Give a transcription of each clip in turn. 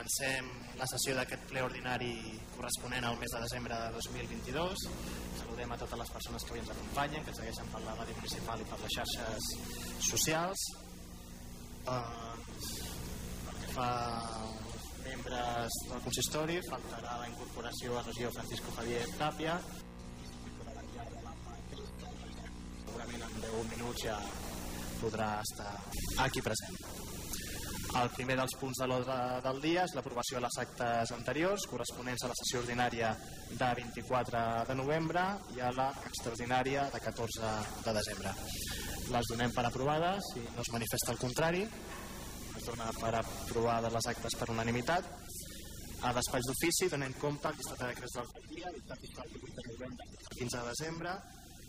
comencem la sessió d'aquest ple ordinari corresponent al mes de desembre de 2022. Saludem a totes les persones que avui ens acompanyen, que segueixen per la ràdio municipal i per les xarxes socials. Uh, pel que fa als membres del consistori, faltarà la incorporació a regidor Francisco Javier Tapia. Segurament en 10 minuts ja podrà estar aquí present. El primer dels punts de l'ordre del dia és l'aprovació de les actes anteriors corresponents a la sessió ordinària de 24 de novembre i a la extraordinària de 14 de desembre. Les donem per aprovades i no es manifesta el contrari. Es dona per aprovades les actes per unanimitat. A despatx d'ofici donem compte al llistat de decrets del dia, dictat fiscal 18 de novembre 15 de desembre,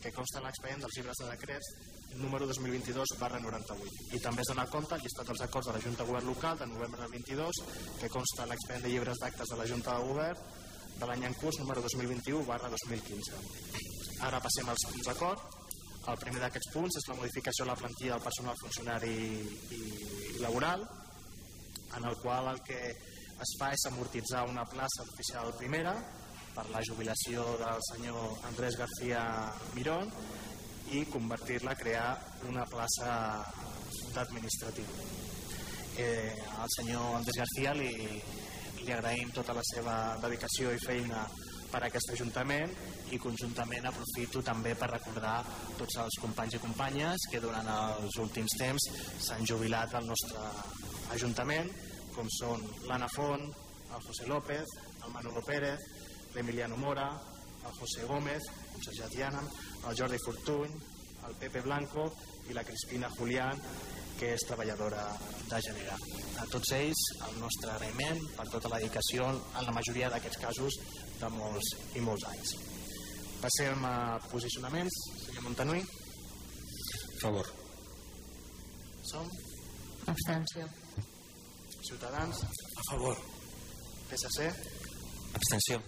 que consta en l'expedient dels llibres de decrets número 2022 barra 98 i també es dona compte el llistat dels acords de la Junta de Govern Local de novembre del 22 que consta l'expedient de llibres d'actes de la Junta de Govern de l'any en curs número 2021 barra 2015 ara passem als punts d'acord. El primer d'aquests punts és la modificació de la plantilla del personal funcionari i, i laboral en el qual el que es fa és amortitzar una plaça oficial primera per la jubilació del senyor Andrés García Mirón i convertir-la crear una plaça d'administratiu. Eh, al senyor Andrés García li, li agraïm tota la seva dedicació i feina per a aquest Ajuntament i conjuntament aprofito també per recordar tots els companys i companyes que durant els últims temps s'han jubilat al nostre Ajuntament, com són l'Anna Font, el José López, el Manolo Pérez, l'Emiliano Mora, el José Gómez, José Diana, el Jordi Fortuny, el Pepe Blanco i la Crispina Julián, que és treballadora de Genera. A tots ells el nostre agraïment per tota la dedicació en la majoria d'aquests casos de molts i molts anys. Passem a posicionaments. Senyor Montanui. Favor. Som Abstenció. Ciutadans. A favor. PSC. Abstenció.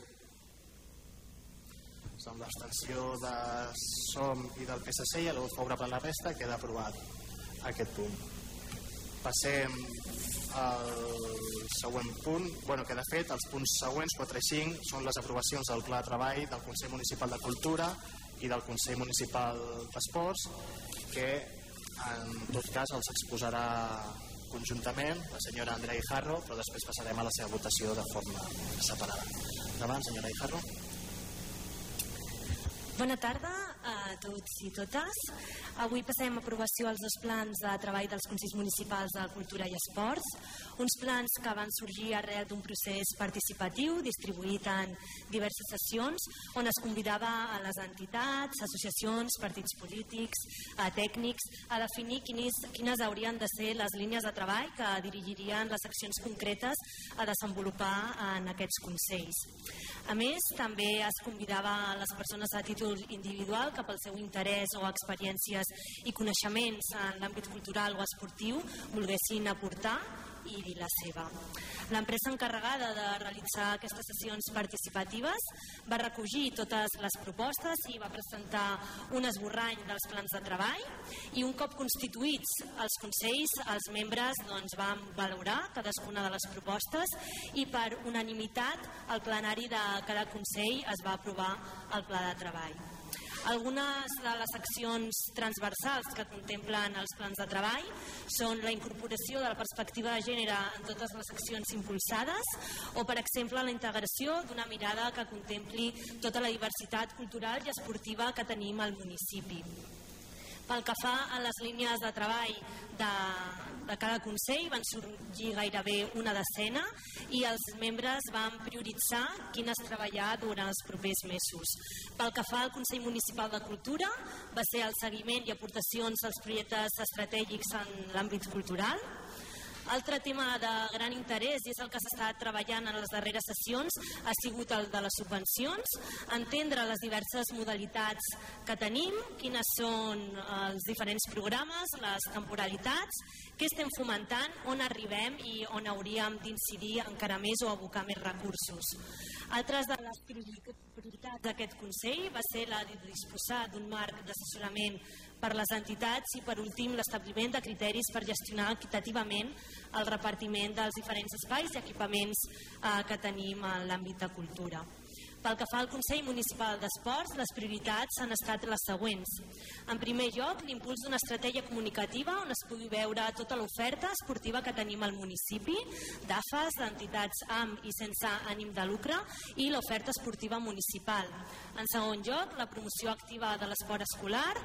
Amb l'abstenció de SOM i del PSC i el vot favorable a la resta queda aprovat aquest punt. Passem al següent punt, bueno, que de fet els punts següents, 4 i 5, són les aprovacions del Pla de Treball del Consell Municipal de Cultura i del Consell Municipal d'Esports, que en tot cas els exposarà conjuntament la senyora Andrea Ijarro, però després passarem a la seva votació de forma separada. Endavant, senyora Ijarro. Bona tarda a tots i totes. Avui passem a aprovació als dos plans de treball dels Consells Municipals de Cultura i Esports, uns plans que van sorgir arrel d'un procés participatiu distribuït en diverses sessions on es convidava a les entitats, associacions, partits polítics, a tècnics, a definir quines, quines haurien de ser les línies de treball que dirigirien les accions concretes a desenvolupar en aquests Consells. A més, també es convidava a les persones a títol individual que pel seu interès o experiències i coneixements en l'àmbit cultural o esportiu volguessin aportar i dir la seva. L'empresa encarregada de realitzar aquestes sessions participatives va recollir totes les propostes i va presentar un esborrany dels plans de treball i un cop constituïts els consells, els membres doncs, van valorar cadascuna de les propostes i per unanimitat el plenari de cada consell es va aprovar el pla de treball. Algunes de les accions transversals que contemplen els plans de treball són la incorporació de la perspectiva de gènere en totes les accions impulsades o, per exemple, la integració d'una mirada que contempli tota la diversitat cultural i esportiva que tenim al municipi. Pel que fa a les línies de treball de, de cada Consell, van sorgir gairebé una decena i els membres van prioritzar quines treballar durant els propers mesos. Pel que fa al Consell Municipal de Cultura, va ser el seguiment i aportacions als projectes estratègics en l'àmbit cultural, altre tema de gran interès, i és el que s'està treballant en les darreres sessions, ha sigut el de les subvencions, entendre les diverses modalitats que tenim, quines són els diferents programes, les temporalitats, què estem fomentant, on arribem i on hauríem d'incidir encara més o abocar més recursos. Altres de les prioritats d'aquest Consell va ser la de disposar d'un marc d'assessorament per les entitats i per últim l'establiment de criteris per gestionar equitativament el repartiment dels diferents espais i equipaments eh, que tenim en l'àmbit de cultura. Pel que fa al Consell Municipal d'Esports, les prioritats han estat les següents. En primer lloc, l'impuls d'una estratègia comunicativa on es pugui veure tota l'oferta esportiva que tenim al municipi, d'AFAS, d'entitats amb i sense ànim de lucre, i l'oferta esportiva municipal. En segon lloc, la promoció activa de l'esport escolar,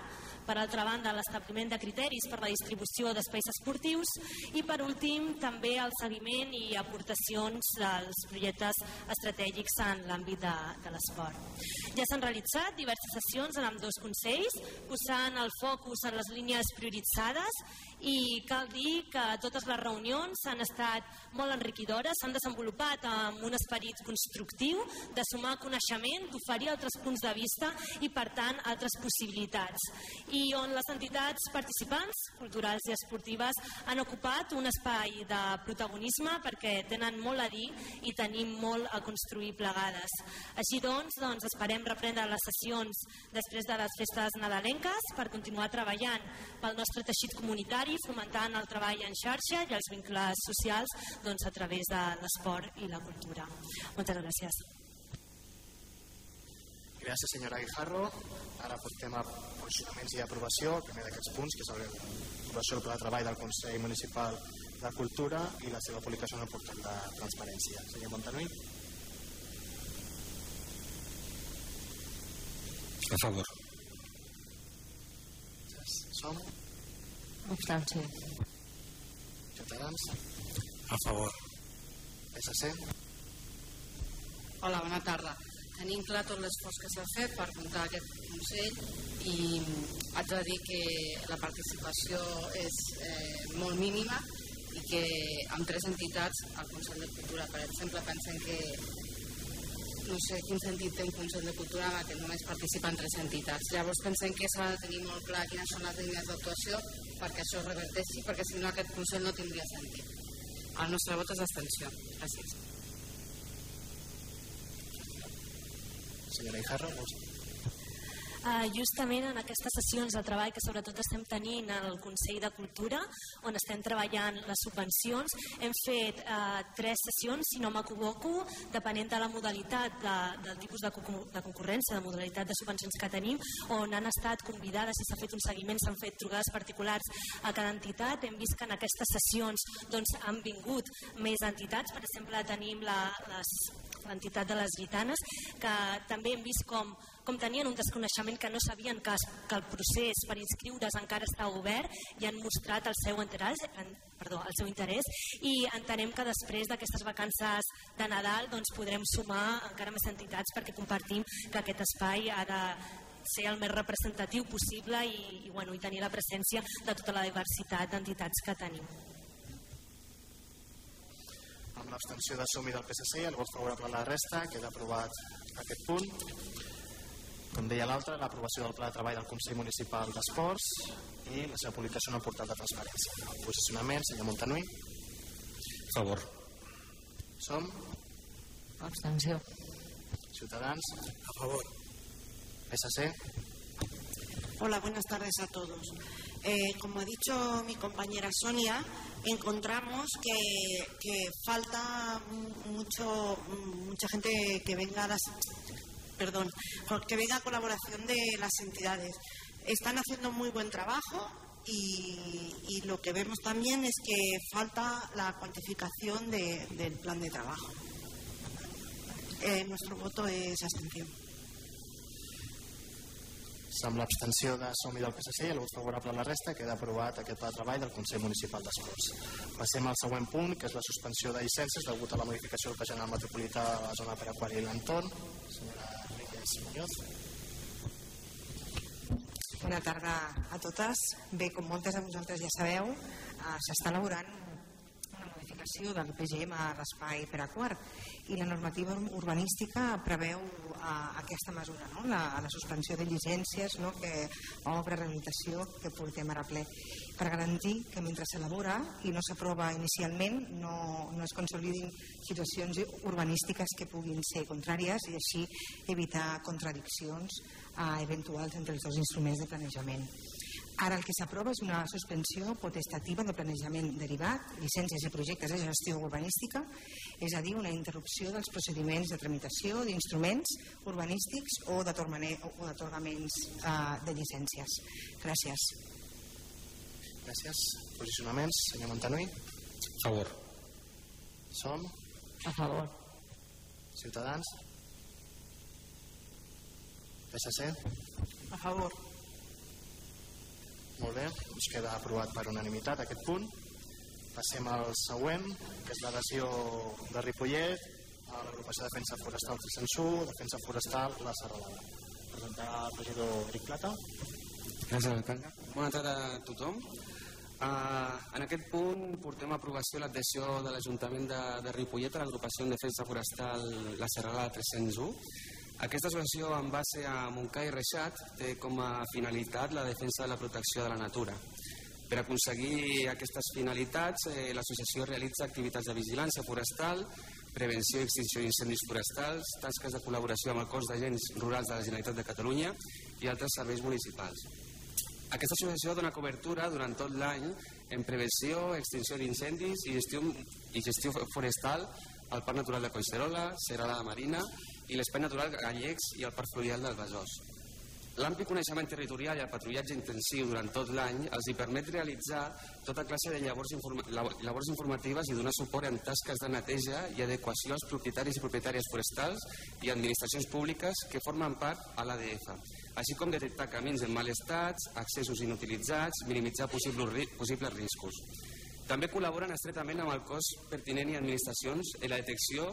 per altra banda, l'establiment de criteris per la distribució d'espais esportius i, per últim, també el seguiment i aportacions dels projectes estratègics en l'àmbit de, de l'esport. Ja s'han realitzat diverses sessions en amb dos consells, posant el focus en les línies prioritzades i cal dir que totes les reunions han estat molt enriquidores, s'han desenvolupat amb un esperit constructiu de sumar coneixement, d'oferir altres punts de vista i, per tant, altres possibilitats. I on les entitats participants, culturals i esportives, han ocupat un espai de protagonisme perquè tenen molt a dir i tenim molt a construir plegades. Així doncs, doncs esperem reprendre les sessions després de les festes nadalenques per continuar treballant pel nostre teixit comunitari fomentant el treball en xarxa i els vincles socials doncs, a través de l'esport i la cultura. Moltes gràcies. Gràcies, senyora Guijarro. Ara portem a posicionaments i aprovació, el primer d'aquests punts, que és l'aprovació del pla de treball del Consell Municipal de Cultura i la seva publicació en el portal de transparència. Senyor Montanui. A favor. Som? Abstenció. Ciutadans? A favor. PSC? Hola, bona tarda. Tenim clar tot l'esforç que s'ha fet per muntar aquest Consell i haig de dir que la participació és eh, molt mínima i que amb tres entitats, al Consell de Cultura, per exemple, pensem que no sé quin sentit té un Consell de Cultura en què només participen tres entitats. Llavors pensem que s'ha de tenir molt clar quines són les línies d'actuació perquè això reverteixi, perquè si no aquest Consell no tindria sentit. El nostre vot és d'abstenció. Gràcies. Senyora Ijarro, vols Uh, justament en aquestes sessions de treball que sobretot estem tenint al Consell de Cultura, on estem treballant les subvencions, hem fet uh, tres sessions, si no m'equivoco, depenent de la modalitat de, del tipus de, de concurrència, de modalitat de subvencions que tenim, on han estat convidades i s'ha fet un seguiment, s'han fet trucades particulars a cada entitat. Hem vist que en aquestes sessions doncs, han vingut més entitats, per exemple, tenim la, les l'entitat de les gitanes, que també hem vist com, com tenien un desconeixement que no sabien que, que el procés per inscriure's encara està obert i han mostrat el seu interès, perdó, el seu interès i entenem que després d'aquestes vacances de Nadal doncs, podrem sumar encara més entitats perquè compartim que aquest espai ha de ser el més representatiu possible i, i, bueno, i tenir la presència de tota la diversitat d'entitats que tenim amb l'abstenció de Som i del PSC, el vot favorable a la resta, queda aprovat aquest punt. Com deia l'altre, l'aprovació del pla de treball del Consell Municipal d'Esports i la seva publicació en el portal de transparència. El posicionament, senyor Montanui. A favor. Som? Abstenció. Ciutadans. A favor. PSC. Hola, buenas tardes a todos. Eh, como ha dicho mi compañera Sonia, encontramos que, que falta mucho, mucha gente que venga a las, perdón, que venga colaboración de las entidades. Están haciendo muy buen trabajo y, y lo que vemos también es que falta la cuantificación de, del plan de trabajo. Eh, nuestro voto es abstención. Amb l'abstenció de Som i del PSC i el vot favorable a la resta queda aprovat aquest pla de treball del Consell Municipal d'Esports. Passem al següent punt, que és la suspensió de llicències degut a la modificació del Pla General Metropolità de la zona per aquari i l'entorn. Senyora Ríquez Muñoz. Bona tarda a totes. Bé, com moltes de vosaltres ja sabeu, eh, s'està elaborant modificació del PGM a l'espai per a quart i la normativa urbanística preveu a, aquesta mesura, no? la, la suspensió de llicències no? que obra rehabilitació que portem ara ple per garantir que mentre s'elabora i no s'aprova inicialment no, no es consolidin situacions urbanístiques que puguin ser contràries i així evitar contradiccions eh, eventuals entre els dos instruments de planejament. Ara el que s'aprova és una suspensió potestativa de planejament derivat, llicències i projectes de gestió urbanística, és a dir, una interrupció dels procediments de tramitació d'instruments urbanístics o d'atorgaments eh, de llicències. Gràcies. Gràcies. Posicionaments, senyor Montanui. A favor. Som. A favor. Ciutadans. PSC. A favor. Molt bé, doncs queda aprovat per unanimitat aquest punt. Passem al següent, que és l'adhesió de Ripollet a l'agrupació de Defensa Forestal Trisensú, Defensa Forestal La Serralada. Presentar el regidor Eric Plata. Gràcies, alcalde. Bona tarda a tothom. Uh, en aquest punt portem a aprovació l'adhesió de l'Ajuntament de, de Ripollet a l'agrupació en defensa forestal La Serralada 301. Aquesta associació en base a Montcà i Reixat té com a finalitat la defensa de la protecció de la natura. Per aconseguir aquestes finalitats, eh, l'associació realitza activitats de vigilància forestal, prevenció i extinció d'incendis forestals, tasques de col·laboració amb el cos d'agents rurals de la Generalitat de Catalunya i altres serveis municipals. Aquesta associació dona cobertura durant tot l'any en prevenció, extinció d'incendis i gestió, i gestió forestal al Parc Natural de Collserola, Serralada Marina i l'Espai Natural Gallecs i el Parc Fluvial del Besòs. L'ampli coneixement territorial i el patrullatge intensiu durant tot l'any els hi permet realitzar tota classe de llavors, informa llavors informatives i donar suport en tasques de neteja i adequació als propietaris i propietàries forestals i administracions públiques que formen part a l'ADF, així com detectar camins en mal estat, accessos inutilitzats, minimitzar possibles, possibles riscos. També col·laboren estretament amb el cos pertinent i administracions en la detecció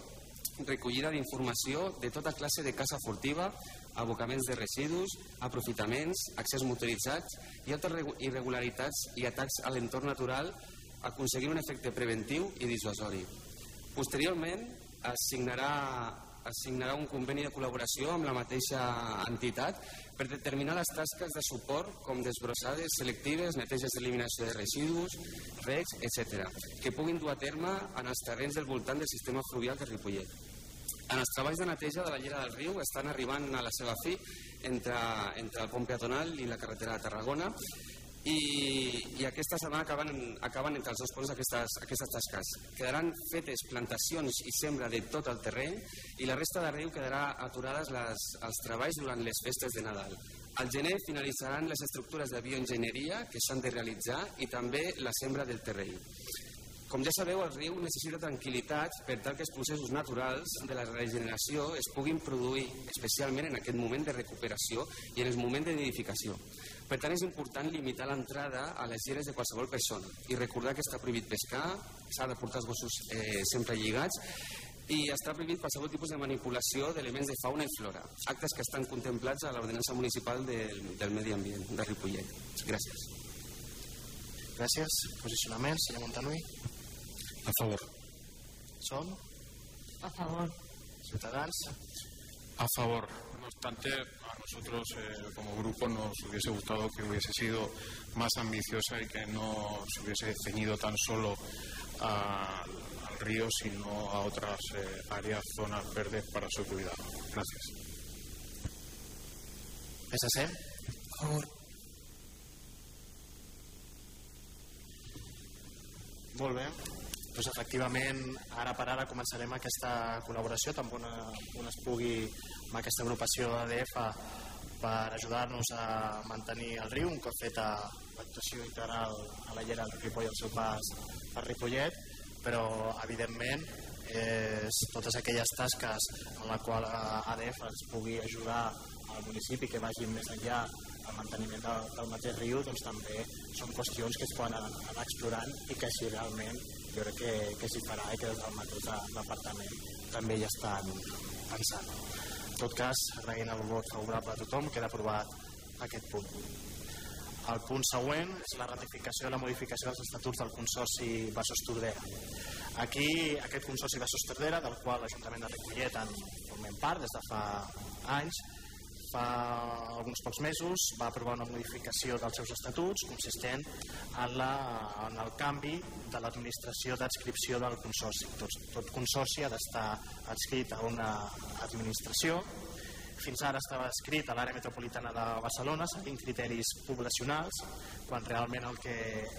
recollida d'informació de tota classe de caça furtiva, abocaments de residus, aprofitaments, accés motoritzats i altres irregularitats i atacs a l'entorn natural aconseguint un efecte preventiu i dissuasori. Posteriorment, es signarà, es signarà un conveni de col·laboració amb la mateixa entitat per determinar les tasques de suport com desbrossades selectives, neteges d'eliminació de residus, recs, etc., que puguin dur a terme en els terrenys del voltant del sistema fluvial de Ripollet. En els treballs de neteja de la llera del riu estan arribant a la seva fi entre, entre el pont peatonal i la carretera de Tarragona i, i aquesta setmana acaben, acaben entre els dos ponts aquestes, aquestes tasques. Quedaran fetes plantacions i sembra de tot el terreny i la resta de riu quedarà aturades les, els treballs durant les festes de Nadal. Al gener finalitzaran les estructures de bioenginyeria que s'han de realitzar i també la sembra del terreny. Com ja sabeu, el riu necessita tranquil·litat per tal que els processos naturals de la regeneració es puguin produir, especialment en aquest moment de recuperació i en el moment de nidificació. Per tant, és important limitar l'entrada a les lleres de qualsevol persona i recordar que està prohibit pescar, s'ha de portar els gossos eh, sempre lligats i està prohibit qualsevol tipus de manipulació d'elements de fauna i flora, actes que estan contemplats a l'ordenança municipal del, del medi ambient de Ripollet. Gràcies. Gràcies. Posicionament, senyor Montanui. A favor. Som. A favor. Ciudadanos. A favor. No obstante, a nosotros eh, como grupo nos hubiese gustado que hubiese sido más ambiciosa y que no se hubiese ceñido tan solo a, al río, sino a otras eh, áreas, zonas verdes para su cuidado. Gracias. PSC. A favor. Molt bé. Doncs efectivament, ara per ara començarem aquesta col·laboració tan bona on es pugui amb aquesta agrupació ADF per ajudar-nos a mantenir el riu, un cop feta l'actuació integral a la llera del Ripoll al seu pas per Ripollet, però evidentment és totes aquelles tasques en la qual ADF ens pugui ajudar al municipi que vagin més enllà el manteniment del, del mateix riu doncs també són qüestions que es poden anar explorant i que si realment jo crec que, que s'hi farà i que des del mateix departament també hi estan pensant. En tot cas, agraint el vot favorable a tothom, queda aprovat aquest punt. El punt següent és la ratificació de la modificació dels estatuts del Consorci Bassos Tordera. Aquí, aquest Consorci Bassos Tordera, del qual l'Ajuntament de Ripollet en formem part des de fa anys, fa alguns pocs mesos va aprovar una modificació dels seus estatuts consistent en, la, en el canvi de l'administració d'adscripció del consorci. Tot, tot consorci ha d'estar adscrit a una administració fins ara estava escrit a l'àrea metropolitana de Barcelona seguint criteris poblacionals quan realment el que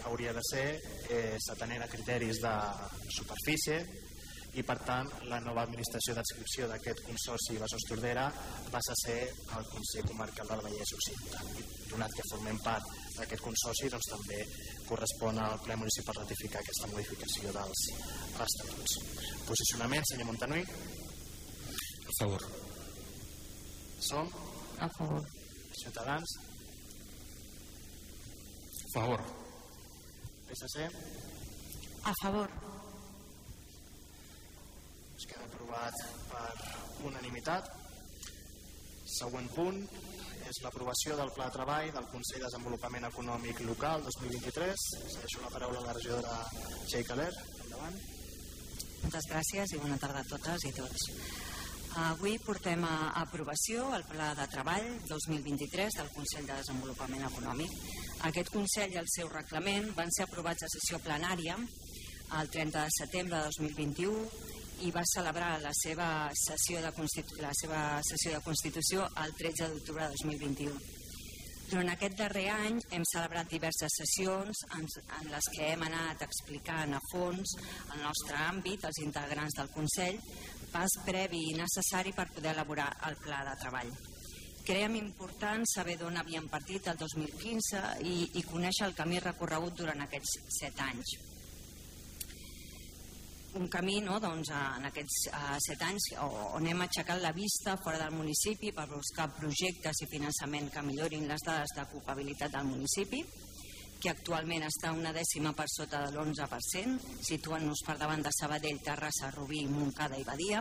hauria de ser és atenent a criteris de superfície i per tant la nova administració d'adscripció d'aquest consorci Besòs Tordera va a ser el Consell Comarcal del Vallès Occidental i donat que formem part d'aquest consorci doncs també correspon al ple municipal ratificar aquesta modificació dels estatuts. Posicionament, senyor Montanui? A favor. Som? A favor. Ciutadans? A favor. PSC? A favor. Aprovat per unanimitat. Següent punt és l'aprovació del Pla de Treball del Consell de Desenvolupament Econòmic Local 2023. Deixo la paraula a la regidora Txell Caler. Endavant. Moltes gràcies i bona tarda a totes i tots. Avui portem a aprovació el Pla de Treball 2023 del Consell de Desenvolupament Econòmic. Aquest Consell i el seu reglament van ser aprovats a sessió plenària el 30 de setembre de 2021 i va celebrar la seva sessió de, Constitu la seva sessió de Constitució el 13 d'octubre de 2021. Durant aquest darrer any hem celebrat diverses sessions en, en les que hem anat explicant a fons el nostre àmbit, els integrants del Consell, pas previ i necessari per poder elaborar el pla de treball. Creiem important saber d'on havíem partit el 2015 i, i conèixer el camí recorregut durant aquests set anys un camí no, doncs, en aquests set anys on hem aixecat la vista fora del municipi per buscar projectes i finançament que millorin les dades d'ocupabilitat del municipi que actualment està una dècima per sota de l'11%, situant-nos per davant de Sabadell, Terrassa, Rubí, Montcada i Badia.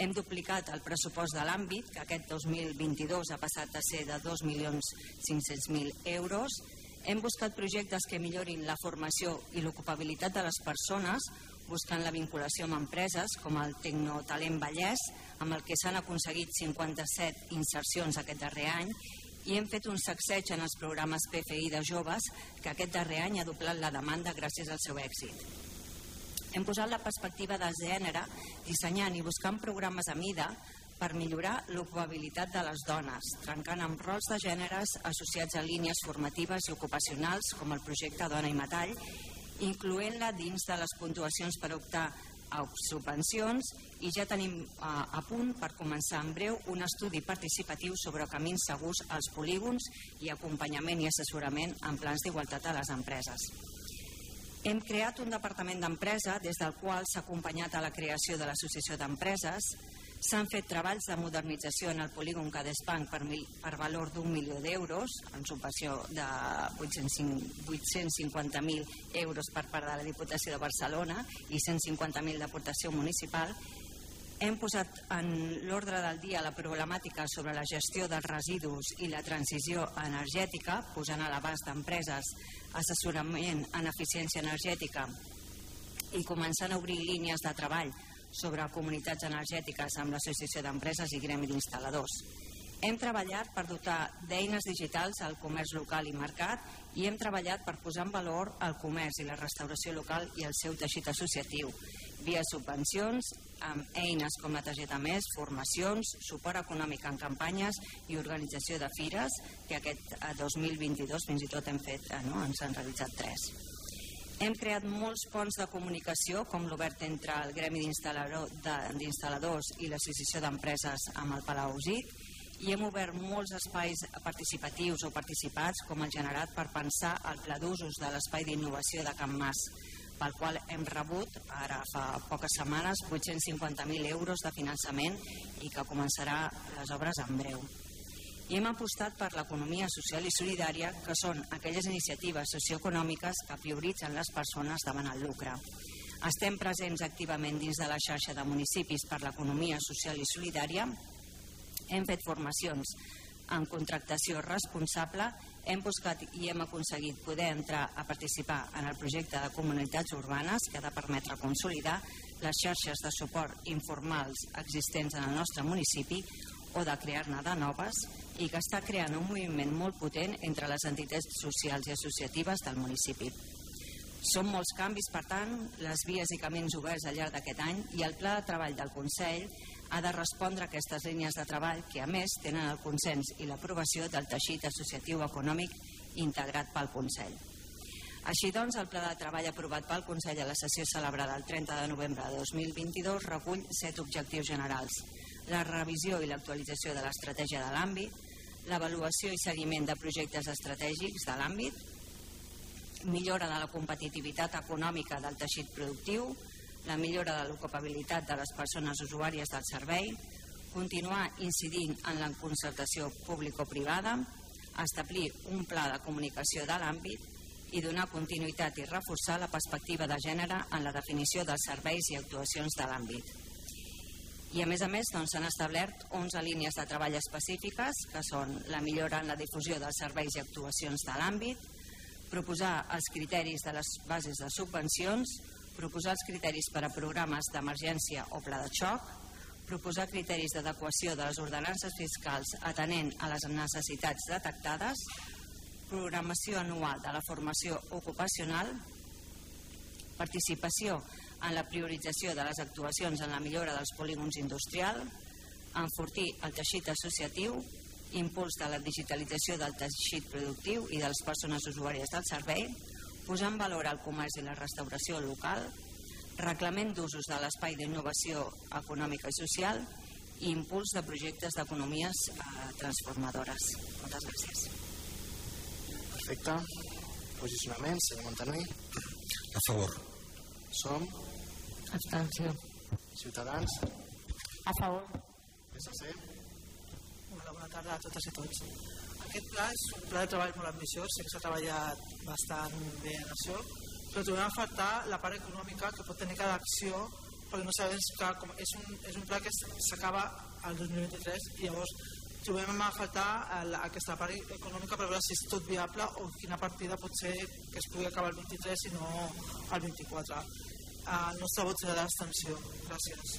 Hem duplicat el pressupost de l'àmbit, que aquest 2022 ha passat a ser de 2.500.000 euros. Hem buscat projectes que millorin la formació i l'ocupabilitat de les persones, buscant la vinculació amb empreses com el Tecnotalent Vallès, amb el que s'han aconseguit 57 insercions aquest darrer any, i hem fet un sacseig en els programes PFI de joves que aquest darrer any ha doblat la demanda gràcies al seu èxit. Hem posat la perspectiva de gènere dissenyant i buscant programes a mida per millorar l'ocupabilitat de les dones, trencant amb rols de gèneres associats a línies formatives i ocupacionals com el projecte Dona i Metall incloent-la dins de les puntuacions per optar a subvencions i ja tenim a, a punt per començar en breu un estudi participatiu sobre camins segurs als polígons i acompanyament i assessorament en plans d'igualtat a les empreses. Hem creat un departament d'empresa des del qual s'ha acompanyat a la creació de l'Associació d'Empreses, S'han fet treballs de modernització en el polígon Cadespanc per, mil, per valor d'un milió d'euros, en subvenció de 850.000 euros per part de la Diputació de Barcelona i 150.000 d'aportació municipal. Hem posat en l'ordre del dia la problemàtica sobre la gestió dels residus i la transició energètica, posant a l'abast d'empreses assessorament en eficiència energètica i començant a obrir línies de treball sobre comunitats energètiques amb l'Associació d'Empreses i Gremi d'Instal·ladors. Hem treballat per dotar d'eines digitals al comerç local i mercat i hem treballat per posar en valor el comerç i la restauració local i el seu teixit associatiu, via subvencions, amb eines com la targeta més, formacions, suport econòmic en campanyes i organització de fires, que aquest 2022 eh, fins i tot hem fet, eh, no? ens han realitzat tres. Hem creat molts ponts de comunicació, com l'obert entre el Gremi d'Instal·ladors i l'Associació d'Empreses amb el Palau Usit, i hem obert molts espais participatius o participats, com el generat per pensar el pla d'usos de l'espai d'innovació de Can Mas, pel qual hem rebut, ara fa poques setmanes, 850.000 euros de finançament i que començarà les obres en breu i hem apostat per l'economia social i solidària, que són aquelles iniciatives socioeconòmiques que prioritzen les persones davant el lucre. Estem presents activament dins de la xarxa de municipis per l'economia social i solidària, hem fet formacions en contractació responsable, hem buscat i hem aconseguit poder entrar a participar en el projecte de comunitats urbanes que ha de permetre consolidar les xarxes de suport informals existents en el nostre municipi o de crear-ne de noves i que està creant un moviment molt potent entre les entitats socials i associatives del municipi. Són molts canvis, per tant, les vies i camins oberts al llarg d'aquest any i el pla de treball del Consell ha de respondre a aquestes línies de treball que, a més, tenen el consens i l'aprovació del teixit associatiu econòmic integrat pel Consell. Així doncs, el pla de treball aprovat pel Consell a la sessió celebrada el 30 de novembre de 2022 recull set objectius generals. La revisió i l'actualització de l'estratègia de l'àmbit, l'avaluació i seguiment de projectes estratègics de l'àmbit, millora de la competitivitat econòmica del teixit productiu, la millora de l'ocupabilitat de les persones usuàries del servei, continuar incidint en la concertació público-privada, establir un pla de comunicació de l'àmbit i donar continuïtat i reforçar la perspectiva de gènere en la definició dels serveis i actuacions de l'àmbit. I a més a més doncs, s'han doncs, establert 11 línies de treball específiques que són la millora en la difusió dels serveis i actuacions de l'àmbit, proposar els criteris de les bases de subvencions, proposar els criteris per a programes d'emergència o pla de xoc, proposar criteris d'adequació de les ordenances fiscals atenent a les necessitats detectades, programació anual de la formació ocupacional, participació en la priorització de les actuacions en la millora dels polígons industrials, enfortir el teixit associatiu, impuls de la digitalització del teixit productiu i de les persones usuàries del servei, posar en valor el comerç i la restauració local, reglament d'usos de l'espai d'innovació econòmica i social i impuls de projectes d'economies eh, transformadores. Moltes gràcies. Perfecte. Posicionament, senyor Montanui. A favor. Som. Abstenció. Ciutadans. A favor. PSC. Hola, bona tarda a totes i tots. Aquest pla és un pla de treball molt ambiciós, sé que s'ha treballat bastant bé en això, però trobem a faltar la part econòmica que pot tenir cada acció perquè no sabem que com és, un, és un pla que s'acaba al 2023 i llavors trobem a faltar el, aquesta part econòmica per veure si és tot viable o quina partida pot ser que es pugui acabar el 23 i no el 24. El nostre vot serà d'abstenció. Gràcies.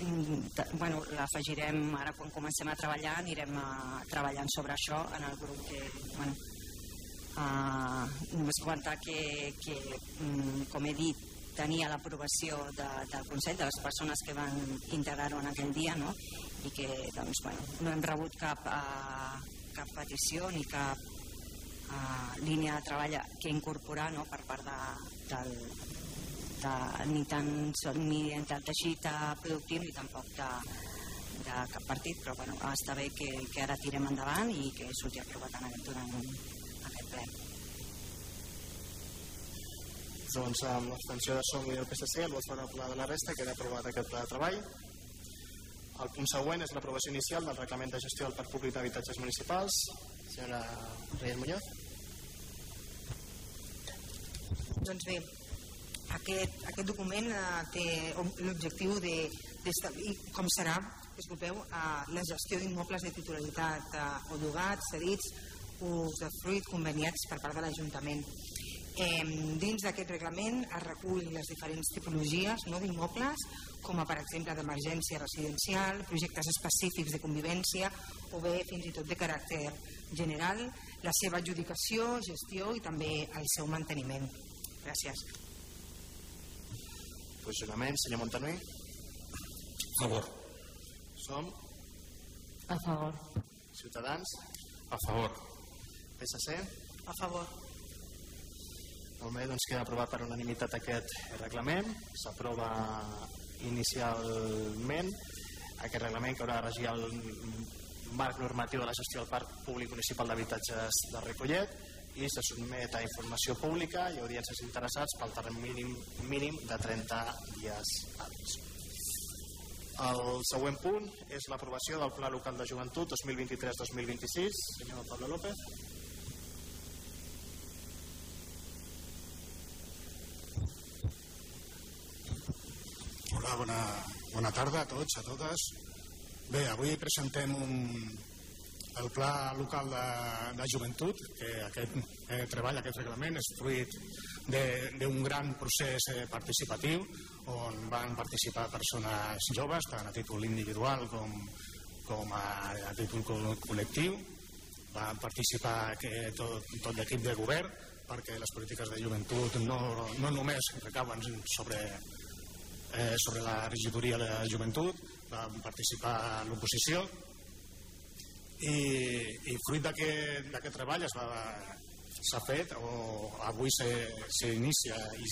Mm, bueno, l'afegirem ara quan comencem a treballar anirem a, treballant sobre això en el grup que bueno, uh, només comentar que, que mm, com he dit tenia l'aprovació de, del Consell de les persones que van integrar-ho en aquell dia no? i que doncs, bueno, no hem rebut cap, uh, cap petició ni cap uh, línia de treball que incorporar no? per part de, del, de, ni tant ni del teixit productiu ni tampoc de, de cap partit, però bueno, està bé que, que ara tirem endavant i que surti aprovat en aquest, durant aquest ple. Doncs amb l'abstenció de Som i el PSC, el vot favorable de la resta, queda aprovat aquest pla de treball. El punt següent és l'aprovació inicial del reglament de gestió del Parc Públic d'Habitatges Municipals. Senyora Reyes Muñoz. Doncs bé, aquest, aquest document eh, té l'objectiu d'establir de, com serà, disculpeu, eh, la gestió d'immobles de titularitat eh, o llogats, cedits, fruit conveniats per part de l'Ajuntament. Eh, dins d'aquest reglament es recull les diferents tipologies no, d'immobles, com a per exemple d'emergència residencial, projectes específics de convivència o bé fins i tot de caràcter general, la seva adjudicació, gestió i també el seu manteniment. Gràcies. Posicionament, senyor Montanui. A favor. Som. A favor. Ciutadans. A favor. PSC. A favor. Molt bé, doncs queda aprovat per unanimitat aquest reglament. S'aprova inicialment aquest reglament que haurà de regir el marc normatiu de la gestió del Parc Públic Municipal d'Habitatges de Recollet i se sotmet a informació pública i audiències interessats pel terreny mínim, mínim de 30 dies hàbils. El següent punt és l'aprovació del Pla Local de Joventut 2023-2026. Senyor Pablo López. Hola, bona, bona tarda a tots, a totes. Bé, avui presentem un, el Pla Local de, de Joventut, que aquest eh, treball, aquest reglament, és fruit d'un gran procés eh, participatiu on van participar persones joves, tant a títol individual com, com a, a títol col·lectiu, va participar que tot, tot l'equip de govern perquè les polítiques de joventut no, no només recauen sobre, eh, sobre la regidoria de joventut, va participar a l'oposició i, i fruit d'aquest treball es va s'ha fet o avui s'inicia i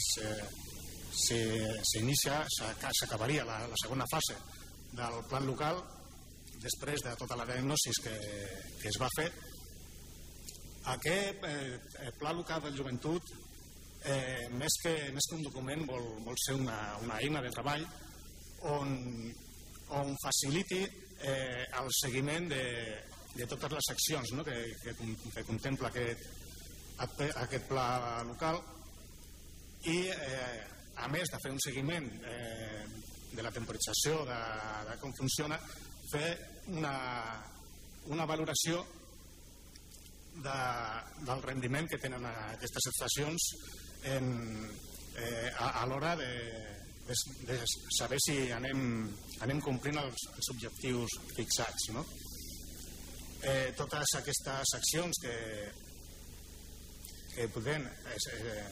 s'inicia s'acabaria la, la segona fase del plan local després de tota la diagnosi que, que es va fer. Aquest eh, pla local de joventut eh, més, que, més que un document vol, vol ser una, una eina de treball on, on faciliti eh, el seguiment de, de totes les accions no? que, que, que contempla aquest, aquest pla local i eh, a més de fer un seguiment eh, de la temporització de, de com funciona fer una, una valoració de, del rendiment que tenen aquestes estacions en, eh, a, a l'hora de, de, de saber si anem, anem complint els, els objectius fixats. No? Eh, totes aquestes accions que, que podem, eh,